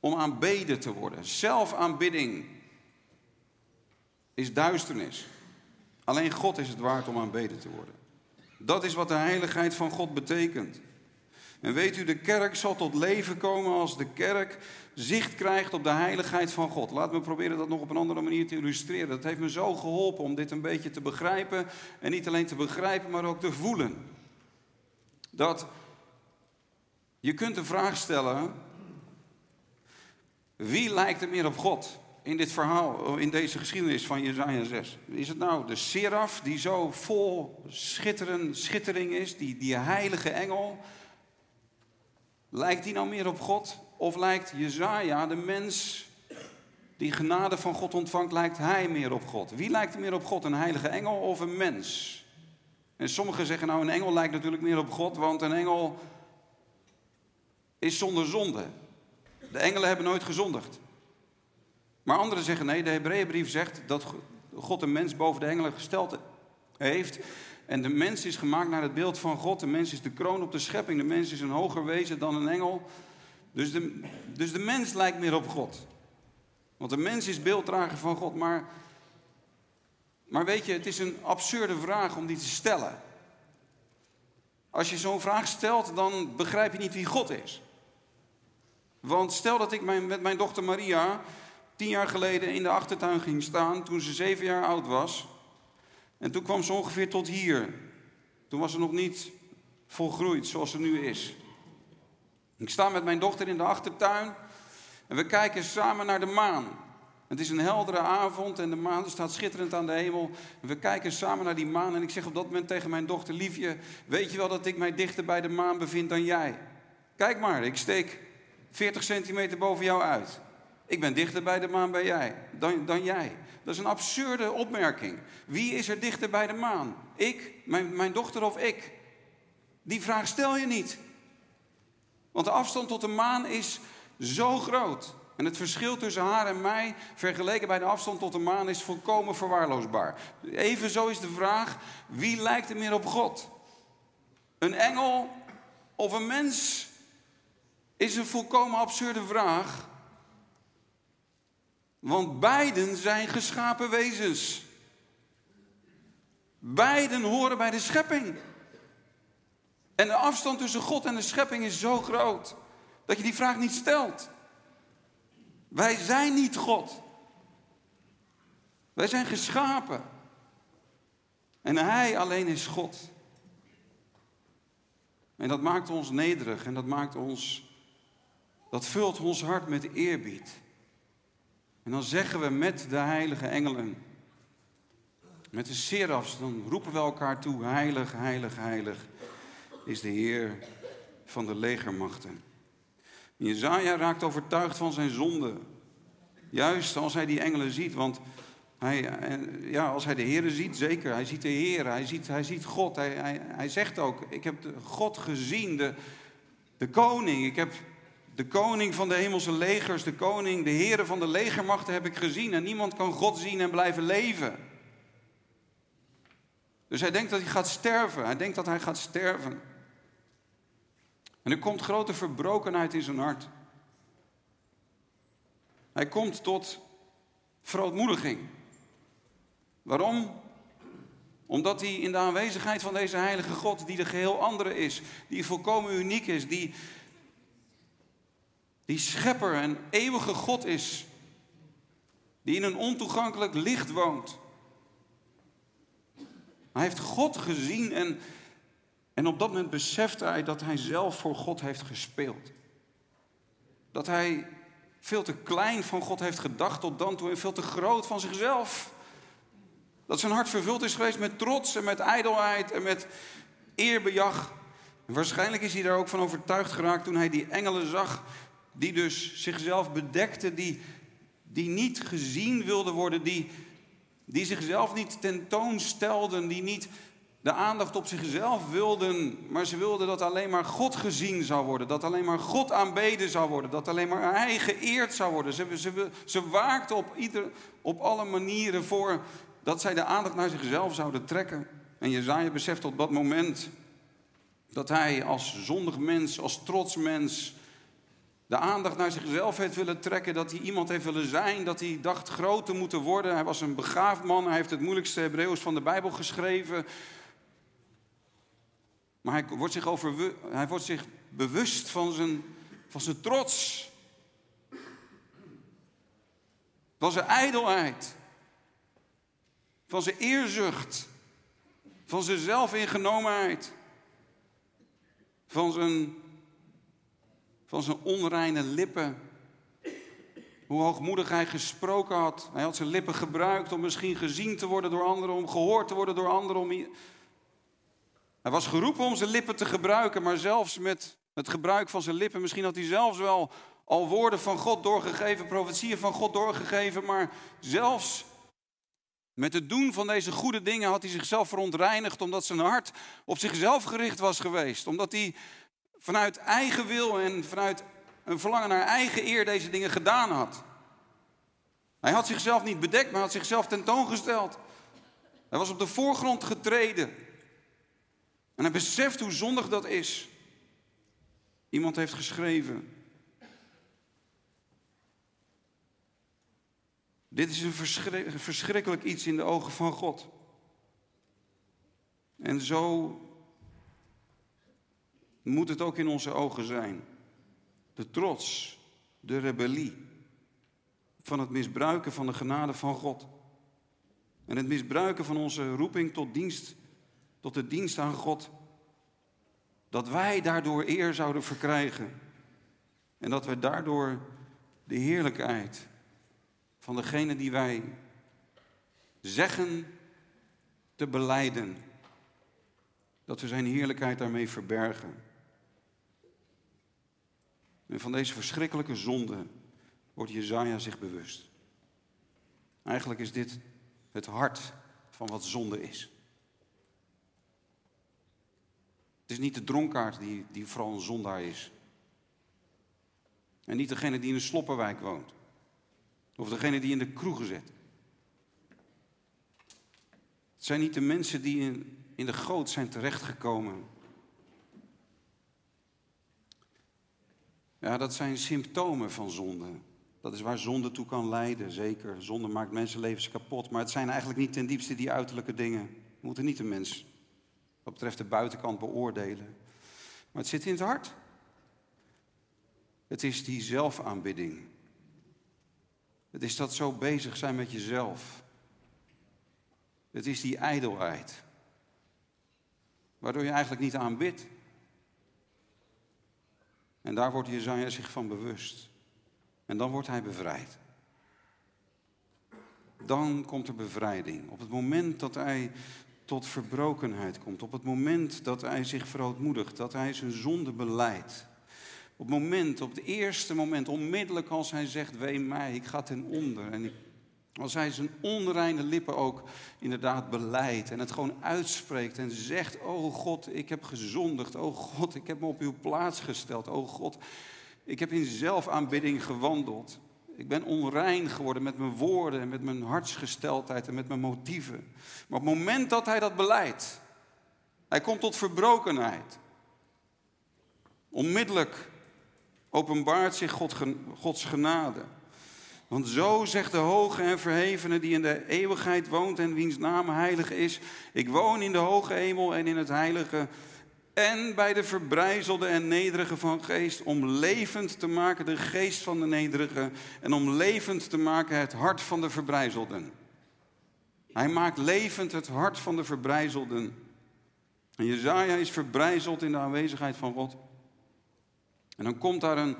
om aanbeden te worden. Zelfaanbidding is duisternis. Alleen God is het waard om aanbeden te worden. Dat is wat de heiligheid van God betekent. En weet u, de kerk zal tot leven komen als de kerk zicht krijgt op de heiligheid van God. Laat me proberen dat nog op een andere manier te illustreren. Dat heeft me zo geholpen om dit een beetje te begrijpen. En niet alleen te begrijpen, maar ook te voelen. Dat je kunt de vraag stellen: wie lijkt er meer op God? In dit verhaal, in deze geschiedenis van Jezaja 6? Is het nou de seraf die zo vol schitteren, schittering is, die, die heilige engel? Lijkt die nou meer op God? Of lijkt Jezaja, de mens die genade van God ontvangt, lijkt hij meer op God? Wie lijkt er meer op God, een heilige engel of een mens? En sommigen zeggen nou, een engel lijkt natuurlijk meer op God, want een engel is zonder zonde. De engelen hebben nooit gezondigd. Maar anderen zeggen nee, de Hebreeënbrief zegt dat God een mens boven de engelen gesteld heeft. En de mens is gemaakt naar het beeld van God. De mens is de kroon op de schepping. De mens is een hoger wezen dan een engel. Dus de, dus de mens lijkt meer op God. Want de mens is beelddrager van God. Maar, maar weet je, het is een absurde vraag om die te stellen. Als je zo'n vraag stelt, dan begrijp je niet wie God is. Want stel dat ik met mijn dochter Maria tien jaar geleden in de achtertuin ging staan toen ze zeven jaar oud was. En toen kwam ze ongeveer tot hier. Toen was ze nog niet volgroeid zoals ze nu is. Ik sta met mijn dochter in de achtertuin en we kijken samen naar de maan. Het is een heldere avond en de maan staat schitterend aan de hemel. We kijken samen naar die maan en ik zeg op dat moment tegen mijn dochter Liefje... weet je wel dat ik mij dichter bij de maan bevind dan jij? Kijk maar, ik steek 40 centimeter boven jou uit. Ik ben dichter bij de maan bij jij, dan, dan jij. Dat is een absurde opmerking. Wie is er dichter bij de maan? Ik, mijn, mijn dochter of ik? Die vraag stel je niet. Want de afstand tot de maan is zo groot. En het verschil tussen haar en mij, vergeleken bij de afstand tot de maan, is volkomen verwaarloosbaar. Evenzo is de vraag: wie lijkt er meer op God? Een engel of een mens? Is een volkomen absurde vraag. Want beiden zijn geschapen wezens. Beiden horen bij de schepping. En de afstand tussen God en de schepping is zo groot dat je die vraag niet stelt. Wij zijn niet God. Wij zijn geschapen. En Hij alleen is God. En dat maakt ons nederig en dat maakt ons, dat vult ons hart met eerbied. En dan zeggen we met de heilige engelen, met de serafs, dan roepen we elkaar toe, heilig, heilig, heilig is de Heer van de legermachten. Jezaja raakt overtuigd van zijn zonde. Juist als hij die engelen ziet, want hij, ja, als hij de Heer ziet, zeker, hij ziet de Heer, hij ziet, hij ziet God. Hij, hij, hij zegt ook, ik heb God gezien, de, de koning. Ik heb de koning van de hemelse legers, de koning, de heren van de legermachten heb ik gezien. En niemand kan God zien en blijven leven. Dus hij denkt dat hij gaat sterven. Hij denkt dat hij gaat sterven. En er komt grote verbrokenheid in zijn hart. Hij komt tot verootmoediging. Waarom? Omdat hij in de aanwezigheid van deze heilige God, die de geheel andere is, die volkomen uniek is, die, die schepper en eeuwige God is, die in een ontoegankelijk licht woont. Hij heeft God gezien en en op dat moment besefte hij dat hij zelf voor God heeft gespeeld. Dat hij veel te klein van God heeft gedacht tot dan toe en veel te groot van zichzelf. Dat zijn hart vervuld is geweest met trots en met ijdelheid en met eerbejag. Waarschijnlijk is hij daar ook van overtuigd geraakt toen hij die engelen zag, die dus zichzelf bedekten, die, die niet gezien wilden worden, die, die zichzelf niet tentoonstelden, die niet de aandacht op zichzelf wilden, maar ze wilden dat alleen maar God gezien zou worden, dat alleen maar God aanbeden zou worden, dat alleen maar Hij geëerd zou worden. Ze, ze, ze waakten op, ieder, op alle manieren voor dat zij de aandacht naar zichzelf zouden trekken. En Jezaja beseft op dat moment dat hij als zondig mens, als trots mens, de aandacht naar zichzelf heeft willen trekken, dat hij iemand heeft willen zijn, dat hij dacht groot te moeten worden. Hij was een begaafd man, hij heeft het moeilijkste Hebreeuws van de Bijbel geschreven. Maar hij wordt zich, over, hij wordt zich bewust van zijn, van zijn trots. Van zijn ijdelheid. Van zijn eerzucht. Van zijn zelfingenomenheid. Van zijn, van zijn onreine lippen. Hoe hoogmoedig hij gesproken had. Hij had zijn lippen gebruikt om misschien gezien te worden door anderen, om gehoord te worden door anderen, om hij was geroepen om zijn lippen te gebruiken, maar zelfs met het gebruik van zijn lippen, misschien had hij zelfs wel al woorden van God doorgegeven, profetieën van God doorgegeven, maar zelfs met het doen van deze goede dingen had hij zichzelf verontreinigd, omdat zijn hart op zichzelf gericht was geweest. Omdat hij vanuit eigen wil en vanuit een verlangen naar eigen eer deze dingen gedaan had. Hij had zichzelf niet bedekt, maar had zichzelf tentoongesteld. Hij was op de voorgrond getreden. En hij beseft hoe zondig dat is. Iemand heeft geschreven. Dit is een verschrikkelijk iets in de ogen van God. En zo moet het ook in onze ogen zijn. De trots, de rebellie van het misbruiken van de genade van God. En het misbruiken van onze roeping tot dienst tot de dienst aan God. Dat wij daardoor eer zouden verkrijgen. En dat we daardoor de heerlijkheid van degene die wij zeggen te beleiden. Dat we zijn heerlijkheid daarmee verbergen. En van deze verschrikkelijke zonde wordt Jezaja zich bewust. Eigenlijk is dit het hart van wat zonde is. Het is niet de dronkaard die, die vooral een zondaar is. En niet degene die in een sloppenwijk woont. Of degene die in de kroegen zit. Het zijn niet de mensen die in, in de goot zijn terechtgekomen. Ja, dat zijn symptomen van zonde. Dat is waar zonde toe kan leiden, zeker. Zonde maakt mensenlevens kapot. Maar het zijn eigenlijk niet ten diepste die uiterlijke dingen. We moeten niet de mens wat betreft de buitenkant beoordelen. Maar het zit in het hart. Het is die zelfaanbidding. Het is dat zo bezig zijn met jezelf. Het is die ijdelheid. Waardoor je eigenlijk niet aanbidt. En daar wordt Jezaja zich van bewust. En dan wordt hij bevrijd. Dan komt er bevrijding. Op het moment dat hij tot verbrokenheid komt. Op het moment dat hij zich verootmoedigt, dat hij zijn zonde beleidt. Op het moment, op het eerste moment, onmiddellijk als hij zegt, wee mij, ik ga ten onder. En als hij zijn onreine lippen ook inderdaad beleidt en het gewoon uitspreekt en zegt, oh God, ik heb gezondigd. Oh God, ik heb me op uw plaats gesteld. Oh God, ik heb in zelfaanbidding gewandeld. Ik ben onrein geworden met mijn woorden en met mijn hartsgesteldheid en met mijn motieven. Maar op het moment dat hij dat beleidt, hij komt tot verbrokenheid. Onmiddellijk openbaart zich God, Gods genade. Want zo zegt de hoge en verhevene die in de eeuwigheid woont en wiens naam heilig is. Ik woon in de hoge hemel en in het heilige en bij de verbrijzelde en nederige van geest, om levend te maken de geest van de nederige en om levend te maken het hart van de verbrijzelden. Hij maakt levend het hart van de verbrijzelden. En Jezaja is verbrijzeld in de aanwezigheid van God. En dan komt daar een,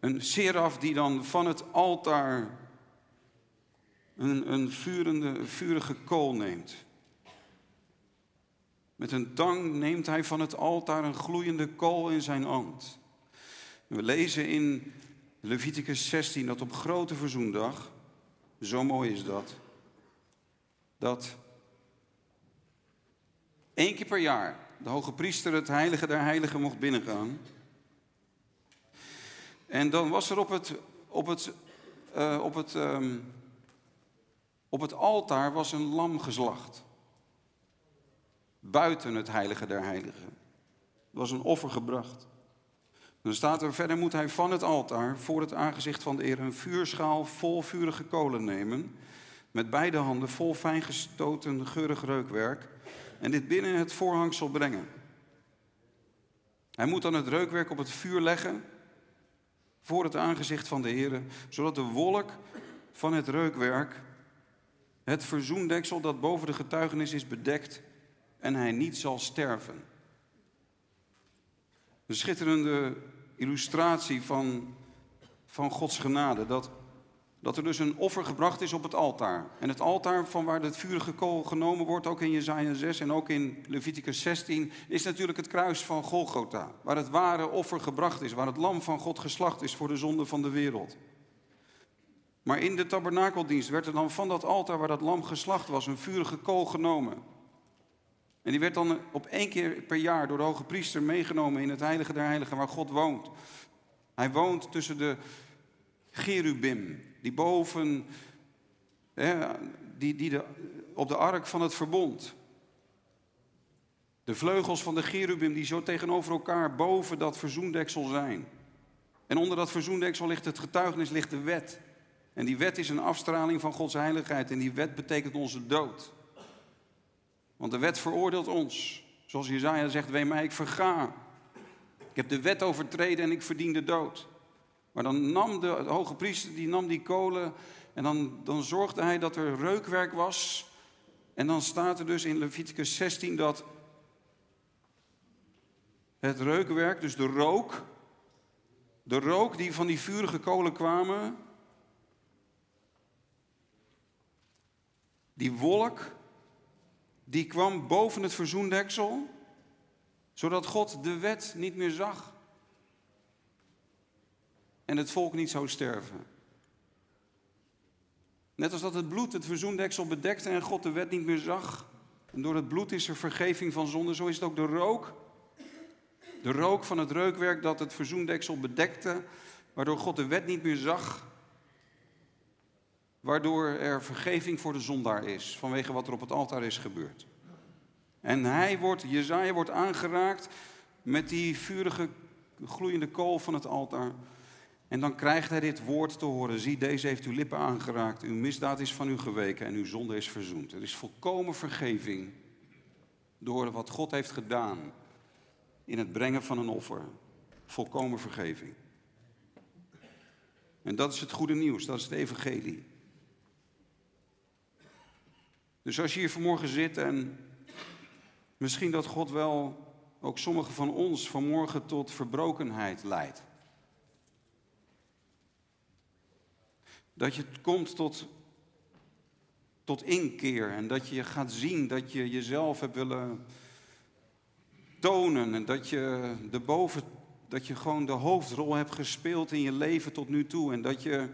een seraf die dan van het altaar een, een vurende, vurige kool neemt. Met een tang neemt hij van het altaar een gloeiende kool in zijn hand. We lezen in Leviticus 16 dat op grote verzoendag, zo mooi is dat, dat één keer per jaar de hoge priester het heilige der heiligen mocht binnengaan. En dan was er op het, op het, uh, op het, um, op het altaar was een lam geslacht buiten het heilige der heiligen. Er was een offer gebracht. Dan staat er verder moet hij van het altaar voor het aangezicht van de Heer een vuurschaal vol vurige kolen nemen, met beide handen vol fijn gestoten geurig reukwerk en dit binnen het voorhangsel brengen. Hij moet dan het reukwerk op het vuur leggen voor het aangezicht van de Heer, zodat de wolk van het reukwerk, het verzoendeksel dat boven de getuigenis is bedekt, en hij niet zal sterven. Een schitterende illustratie van, van Gods genade. Dat, dat er dus een offer gebracht is op het altaar. En het altaar van waar het vurige kool genomen wordt, ook in Jezaja 6 en ook in Leviticus 16, is natuurlijk het kruis van Golgotha. Waar het ware offer gebracht is, waar het lam van God geslacht is voor de zonde van de wereld. Maar in de tabernakeldienst werd er dan van dat altaar waar dat lam geslacht was, een vurige kool genomen. En die werd dan op één keer per jaar door de hoge priester meegenomen in het heilige der heiligen waar God woont. Hij woont tussen de cherubim, die boven, hè, die, die de, op de ark van het verbond. De vleugels van de cherubim die zo tegenover elkaar boven dat verzoendeksel zijn. En onder dat verzoendeksel ligt het getuigenis, ligt de wet. En die wet is een afstraling van Gods heiligheid en die wet betekent onze dood. Want de wet veroordeelt ons. Zoals Jezaja zegt, wee mij, ik verga. Ik heb de wet overtreden en ik verdien de dood. Maar dan nam de, hoge priester, die nam die kolen en dan, dan zorgde hij dat er reukwerk was. En dan staat er dus in Leviticus 16 dat het reukwerk, dus de rook, de rook die van die vurige kolen kwamen, Die wolk, die kwam boven het verzoendeksel, zodat God de wet niet meer zag en het volk niet zou sterven. Net als dat het bloed het verzoendeksel bedekte en God de wet niet meer zag. En door het bloed is er vergeving van zonde. Zo is het ook de rook. De rook van het reukwerk dat het verzoendeksel bedekte, waardoor God de wet niet meer zag. Waardoor er vergeving voor de zondaar is, vanwege wat er op het altaar is gebeurd. En hij wordt, Jezaja wordt aangeraakt met die vurige, gloeiende kool van het altaar. En dan krijgt hij dit woord te horen. Zie, deze heeft uw lippen aangeraakt. Uw misdaad is van u geweken en uw zonde is verzoend. Er is volkomen vergeving door wat God heeft gedaan in het brengen van een offer. Volkomen vergeving. En dat is het goede nieuws, dat is het evangelie. Dus als je hier vanmorgen zit en misschien dat God wel ook sommigen van ons vanmorgen tot verbrokenheid leidt. Dat je komt tot, tot inkeer en dat je gaat zien dat je jezelf hebt willen tonen en dat je, de boven, dat je gewoon de hoofdrol hebt gespeeld in je leven tot nu toe en dat je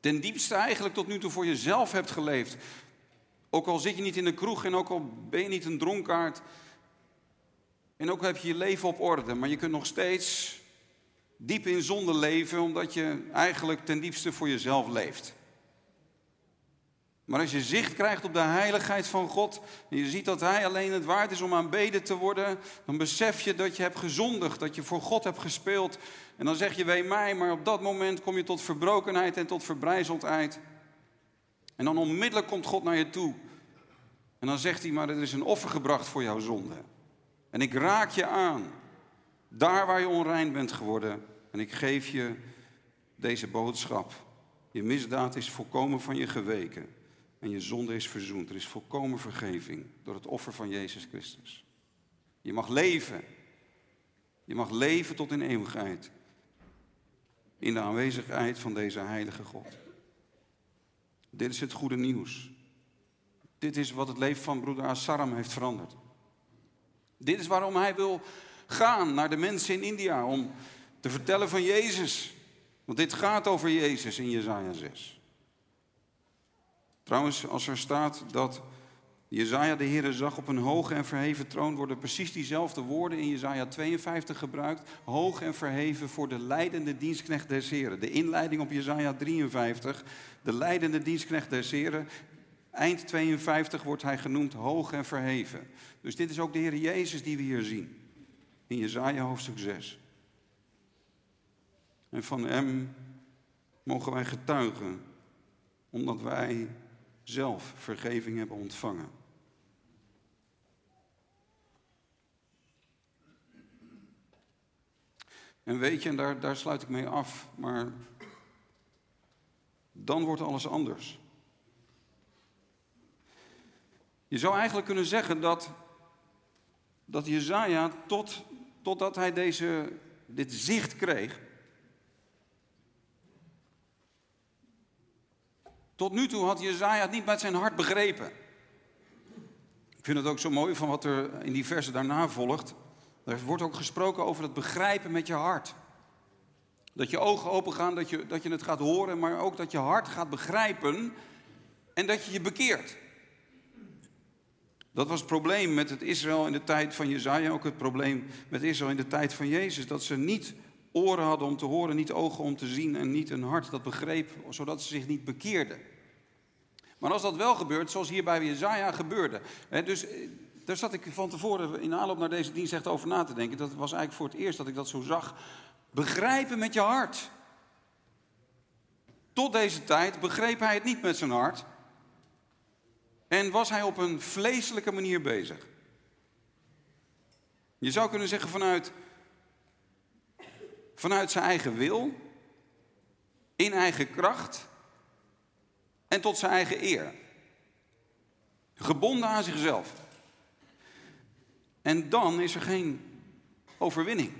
ten diepste eigenlijk tot nu toe voor jezelf hebt geleefd. Ook al zit je niet in de kroeg en ook al ben je niet een dronkaard en ook heb je je leven op orde, maar je kunt nog steeds diep in zonde leven omdat je eigenlijk ten diepste voor jezelf leeft. Maar als je zicht krijgt op de heiligheid van God en je ziet dat Hij alleen het waard is om aanbeden te worden, dan besef je dat je hebt gezondigd, dat je voor God hebt gespeeld. En dan zeg je, wee mij, maar op dat moment kom je tot verbrokenheid en tot verbrijzeldheid. En dan onmiddellijk komt God naar je toe. En dan zegt hij, maar er is een offer gebracht voor jouw zonde. En ik raak je aan. Daar waar je onrein bent geworden. En ik geef je deze boodschap. Je misdaad is volkomen van je geweken. En je zonde is verzoend. Er is volkomen vergeving door het offer van Jezus Christus. Je mag leven. Je mag leven tot in eeuwigheid. In de aanwezigheid van deze heilige God. Dit is het goede nieuws. Dit is wat het leven van broeder Asaram heeft veranderd. Dit is waarom hij wil gaan naar de mensen in India om te vertellen van Jezus. Want dit gaat over Jezus in Jezaja 6. Trouwens, als er staat dat Jezaja de Heer zag op een hoge en verheven troon, worden precies diezelfde woorden in Jezaja 52 gebruikt. Hoog en verheven voor de leidende dienstknecht des Heren. De inleiding op Jezaja 53, de leidende dienstknecht des Heren. Eind 52 wordt hij genoemd hoog en verheven. Dus dit is ook de Heer Jezus die we hier zien. In Jezaja hoofdstuk 6. En van Hem mogen wij getuigen, omdat wij zelf vergeving hebben ontvangen. En weet je, en daar, daar sluit ik mee af, maar dan wordt alles anders. Je zou eigenlijk kunnen zeggen dat, dat Jezaja, tot, totdat hij deze, dit zicht kreeg, tot nu toe had Jezaja het niet met zijn hart begrepen. Ik vind het ook zo mooi van wat er in die versen daarna volgt. Er wordt ook gesproken over het begrijpen met je hart. Dat je ogen open gaan, dat je, dat je het gaat horen, maar ook dat je hart gaat begrijpen en dat je je bekeert. Dat was het probleem met het Israël in de tijd van Jezaja, ook het probleem met Israël in de tijd van Jezus. Dat ze niet oren hadden om te horen, niet ogen om te zien en niet een hart dat begreep, zodat ze zich niet bekeerden. Maar als dat wel gebeurt, zoals hier bij Jezaja gebeurde. Hè, dus eh, daar zat ik van tevoren in aanloop naar deze dienst echt over na te denken. Dat was eigenlijk voor het eerst dat ik dat zo zag. Begrijpen met je hart. Tot deze tijd begreep hij het niet met zijn hart. En was hij op een vleeselijke manier bezig. Je zou kunnen zeggen vanuit, vanuit zijn eigen wil, in eigen kracht en tot zijn eigen eer. Gebonden aan zichzelf. En dan is er geen overwinning.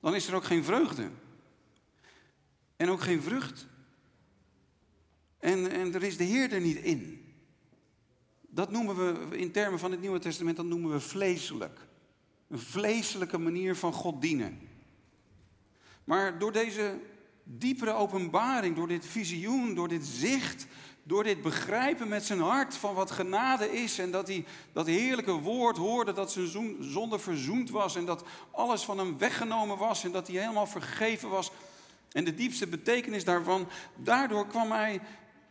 Dan is er ook geen vreugde. En ook geen vrucht. En, en er is de Heer er niet in. Dat noemen we in termen van het Nieuwe Testament, dat noemen we vleeselijk. Een vleeselijke manier van God dienen. Maar door deze diepere openbaring, door dit visioen, door dit zicht, door dit begrijpen met zijn hart van wat genade is en dat hij dat heerlijke woord hoorde dat zijn zonde verzoend was en dat alles van hem weggenomen was en dat hij helemaal vergeven was en de diepste betekenis daarvan, daardoor kwam hij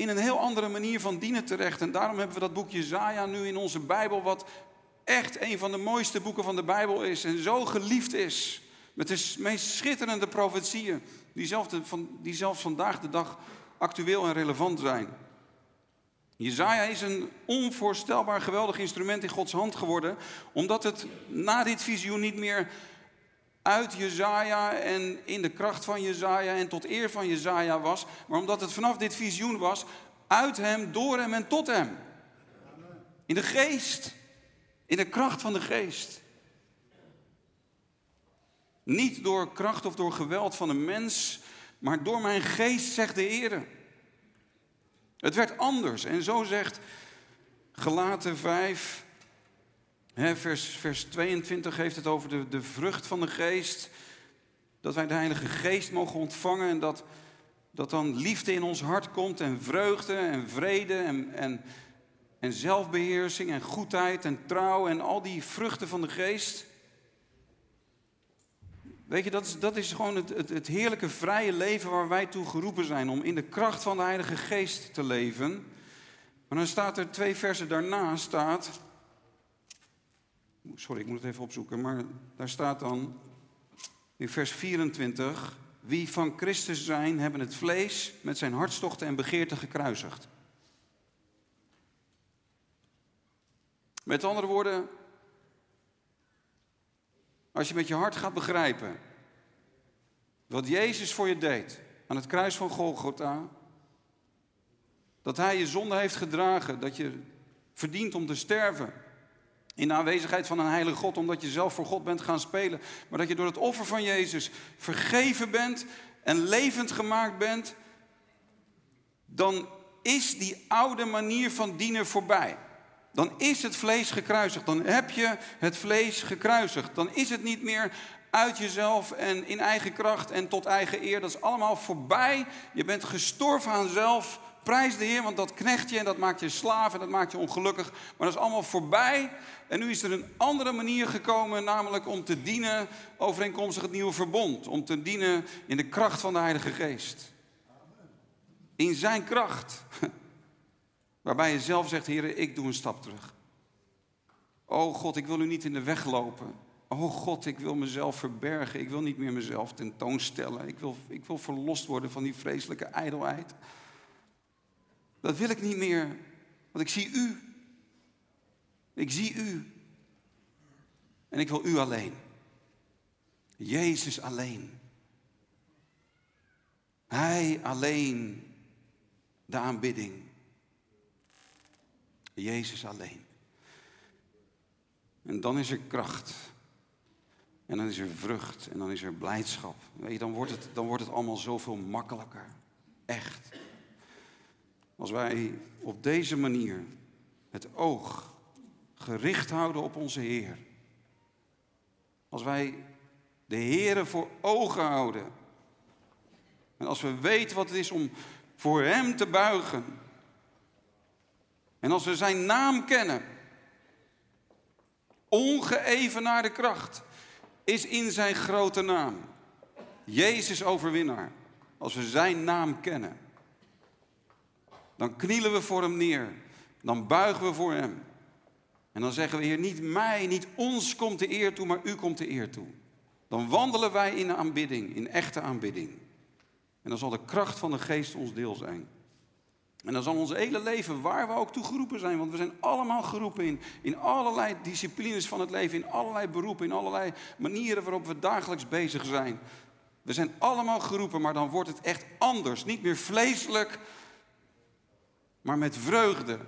in een heel andere manier van dienen terecht. En daarom hebben we dat boekje Zaja nu in onze Bijbel, wat echt een van de mooiste boeken van de Bijbel is en zo geliefd is. Met de meest schitterende profetieën, die, zelf die zelfs vandaag de dag actueel en relevant zijn. Jezaja is een onvoorstelbaar geweldig instrument in Gods hand geworden, omdat het na dit visioen niet meer uit Jezaja en in de kracht van Jezaja en tot eer van Jezaja was, maar omdat het vanaf dit visioen was, uit hem, door hem en tot hem. In de geest, in de kracht van de geest. Niet door kracht of door geweld van een mens, maar door mijn geest, zegt de Heer. Het werd anders. En zo zegt Gelaten 5, hè, vers, vers 22 heeft het over de, de vrucht van de geest. Dat wij de Heilige Geest mogen ontvangen en dat, dat dan liefde in ons hart komt en vreugde en vrede en, en, en zelfbeheersing en goedheid en trouw en al die vruchten van de geest. Weet je, dat is, dat is gewoon het, het, het, heerlijke vrije leven waar wij toe geroepen zijn. Om in de kracht van de Heilige Geest te leven. Maar dan staat er twee versen daarna, staat... Sorry, ik moet het even opzoeken. Maar daar staat dan in vers 24... Wie van Christus zijn, hebben het vlees met zijn hartstochten en begeerten gekruisigd. Met andere woorden, als je met je hart gaat begrijpen wat Jezus voor je deed aan het kruis van Golgotha, dat Hij je zonde heeft gedragen, dat je verdient om te sterven in de aanwezigheid van een heilige God, omdat je zelf voor God bent gaan spelen, maar dat je door het offer van Jezus vergeven bent en levend gemaakt bent, dan is die oude manier van dienen voorbij dan is het vlees gekruisigd. Dan heb je het vlees gekruisigd. Dan is het niet meer uit jezelf en in eigen kracht en tot eigen eer. Dat is allemaal voorbij. Je bent gestorven aan zelf. Prijs de Heer, want dat knecht je en dat maakt je slaaf en dat maakt je ongelukkig. Maar dat is allemaal voorbij. En nu is er een andere manier gekomen, namelijk om te dienen overeenkomstig het nieuwe verbond. Om te dienen in de kracht van de Heilige Geest. In zijn kracht. Waarbij je zelf zegt, Heer, ik doe een stap terug. Oh God, ik wil u niet in de weg lopen. Oh God, ik wil mezelf verbergen. Ik wil niet meer mezelf tentoonstellen. Ik wil, ik wil verlost worden van die vreselijke ijdelheid. Dat wil ik niet meer, want ik zie u. Ik zie u. En ik wil u alleen. Jezus alleen. Hij alleen de aanbidding. Jezus alleen. En dan is er kracht. En dan is er vrucht. En dan is er blijdschap. Weet je, dan, wordt het, dan wordt het allemaal zoveel makkelijker. Echt. Als wij op deze manier het oog gericht houden op onze Heer. Als wij de Heer voor ogen houden. En als we weten wat het is om voor Hem te buigen. En als we zijn naam kennen, ongeëvenaarde kracht is in zijn grote naam. Jezus overwinnaar. Als we zijn naam kennen, dan knielen we voor hem neer. Dan buigen we voor hem. En dan zeggen we, Heer, niet mij, niet ons komt de eer toe, maar u komt de eer toe. Dan wandelen wij in aanbidding, in echte aanbidding. En dan zal de kracht van de geest ons deel zijn. En dan zal ons hele leven, waar we ook toe geroepen zijn, want we zijn allemaal geroepen in, in allerlei disciplines van het leven, in allerlei beroepen, in allerlei manieren waarop we dagelijks bezig zijn. We zijn allemaal geroepen, maar dan wordt het echt anders. Niet meer vleeselijk, maar met vreugde.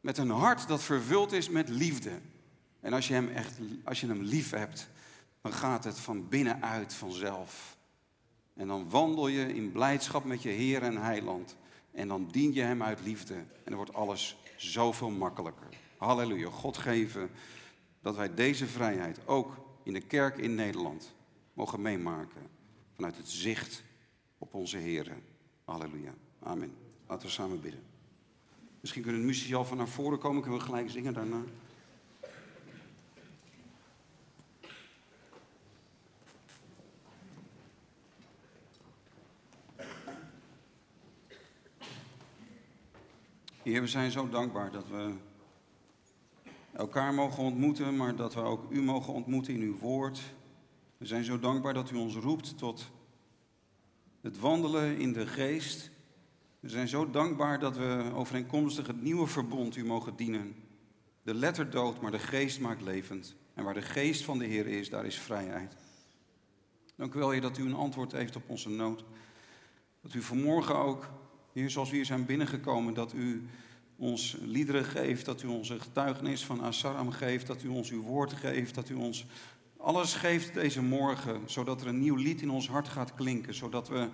Met een hart dat vervuld is met liefde. En als je hem echt, als je hem lief hebt, dan gaat het van binnenuit vanzelf. En dan wandel je in blijdschap met je Heer en Heiland. En dan dien je Hem uit liefde. En dan wordt alles zoveel makkelijker. Halleluja. God geven dat wij deze vrijheid ook in de kerk in Nederland mogen meemaken. Vanuit het zicht op onze Heer. Halleluja. Amen. Laten we samen bidden. Misschien kunnen de muzici al van naar voren komen. Kunnen we gelijk zingen daarna. Heer, we zijn zo dankbaar dat we elkaar mogen ontmoeten, maar dat we ook U mogen ontmoeten in Uw woord. We zijn zo dankbaar dat U ons roept tot het wandelen in de geest. We zijn zo dankbaar dat we overeenkomstig het nieuwe verbond U mogen dienen. De letter doodt, maar de geest maakt levend. En waar de geest van de Heer is, daar is vrijheid. Dank u wel, Heer, dat u een antwoord heeft op onze nood. Dat u vanmorgen ook, Heer, zoals we hier zijn binnengekomen, dat u ons liederen geeft, dat u ons een getuigenis van Asaram geeft, dat u ons uw woord geeft, dat u ons alles geeft deze morgen, zodat er een nieuw lied in ons hart gaat klinken, zodat we,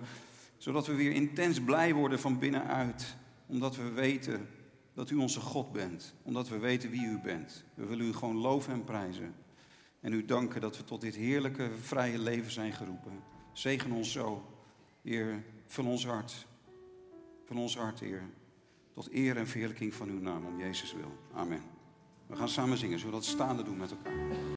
zodat we weer intens blij worden van binnenuit, omdat we weten dat u onze God bent, omdat we weten wie u bent. We willen u gewoon loven en prijzen en u danken dat we tot dit heerlijke, vrije leven zijn geroepen. Zegen ons zo, Heer, van ons hart, van ons hart, Heer. Tot eer en verheerlijking van uw naam, om Jezus wil. Amen. We gaan samen zingen, zullen we dat staande doen met elkaar.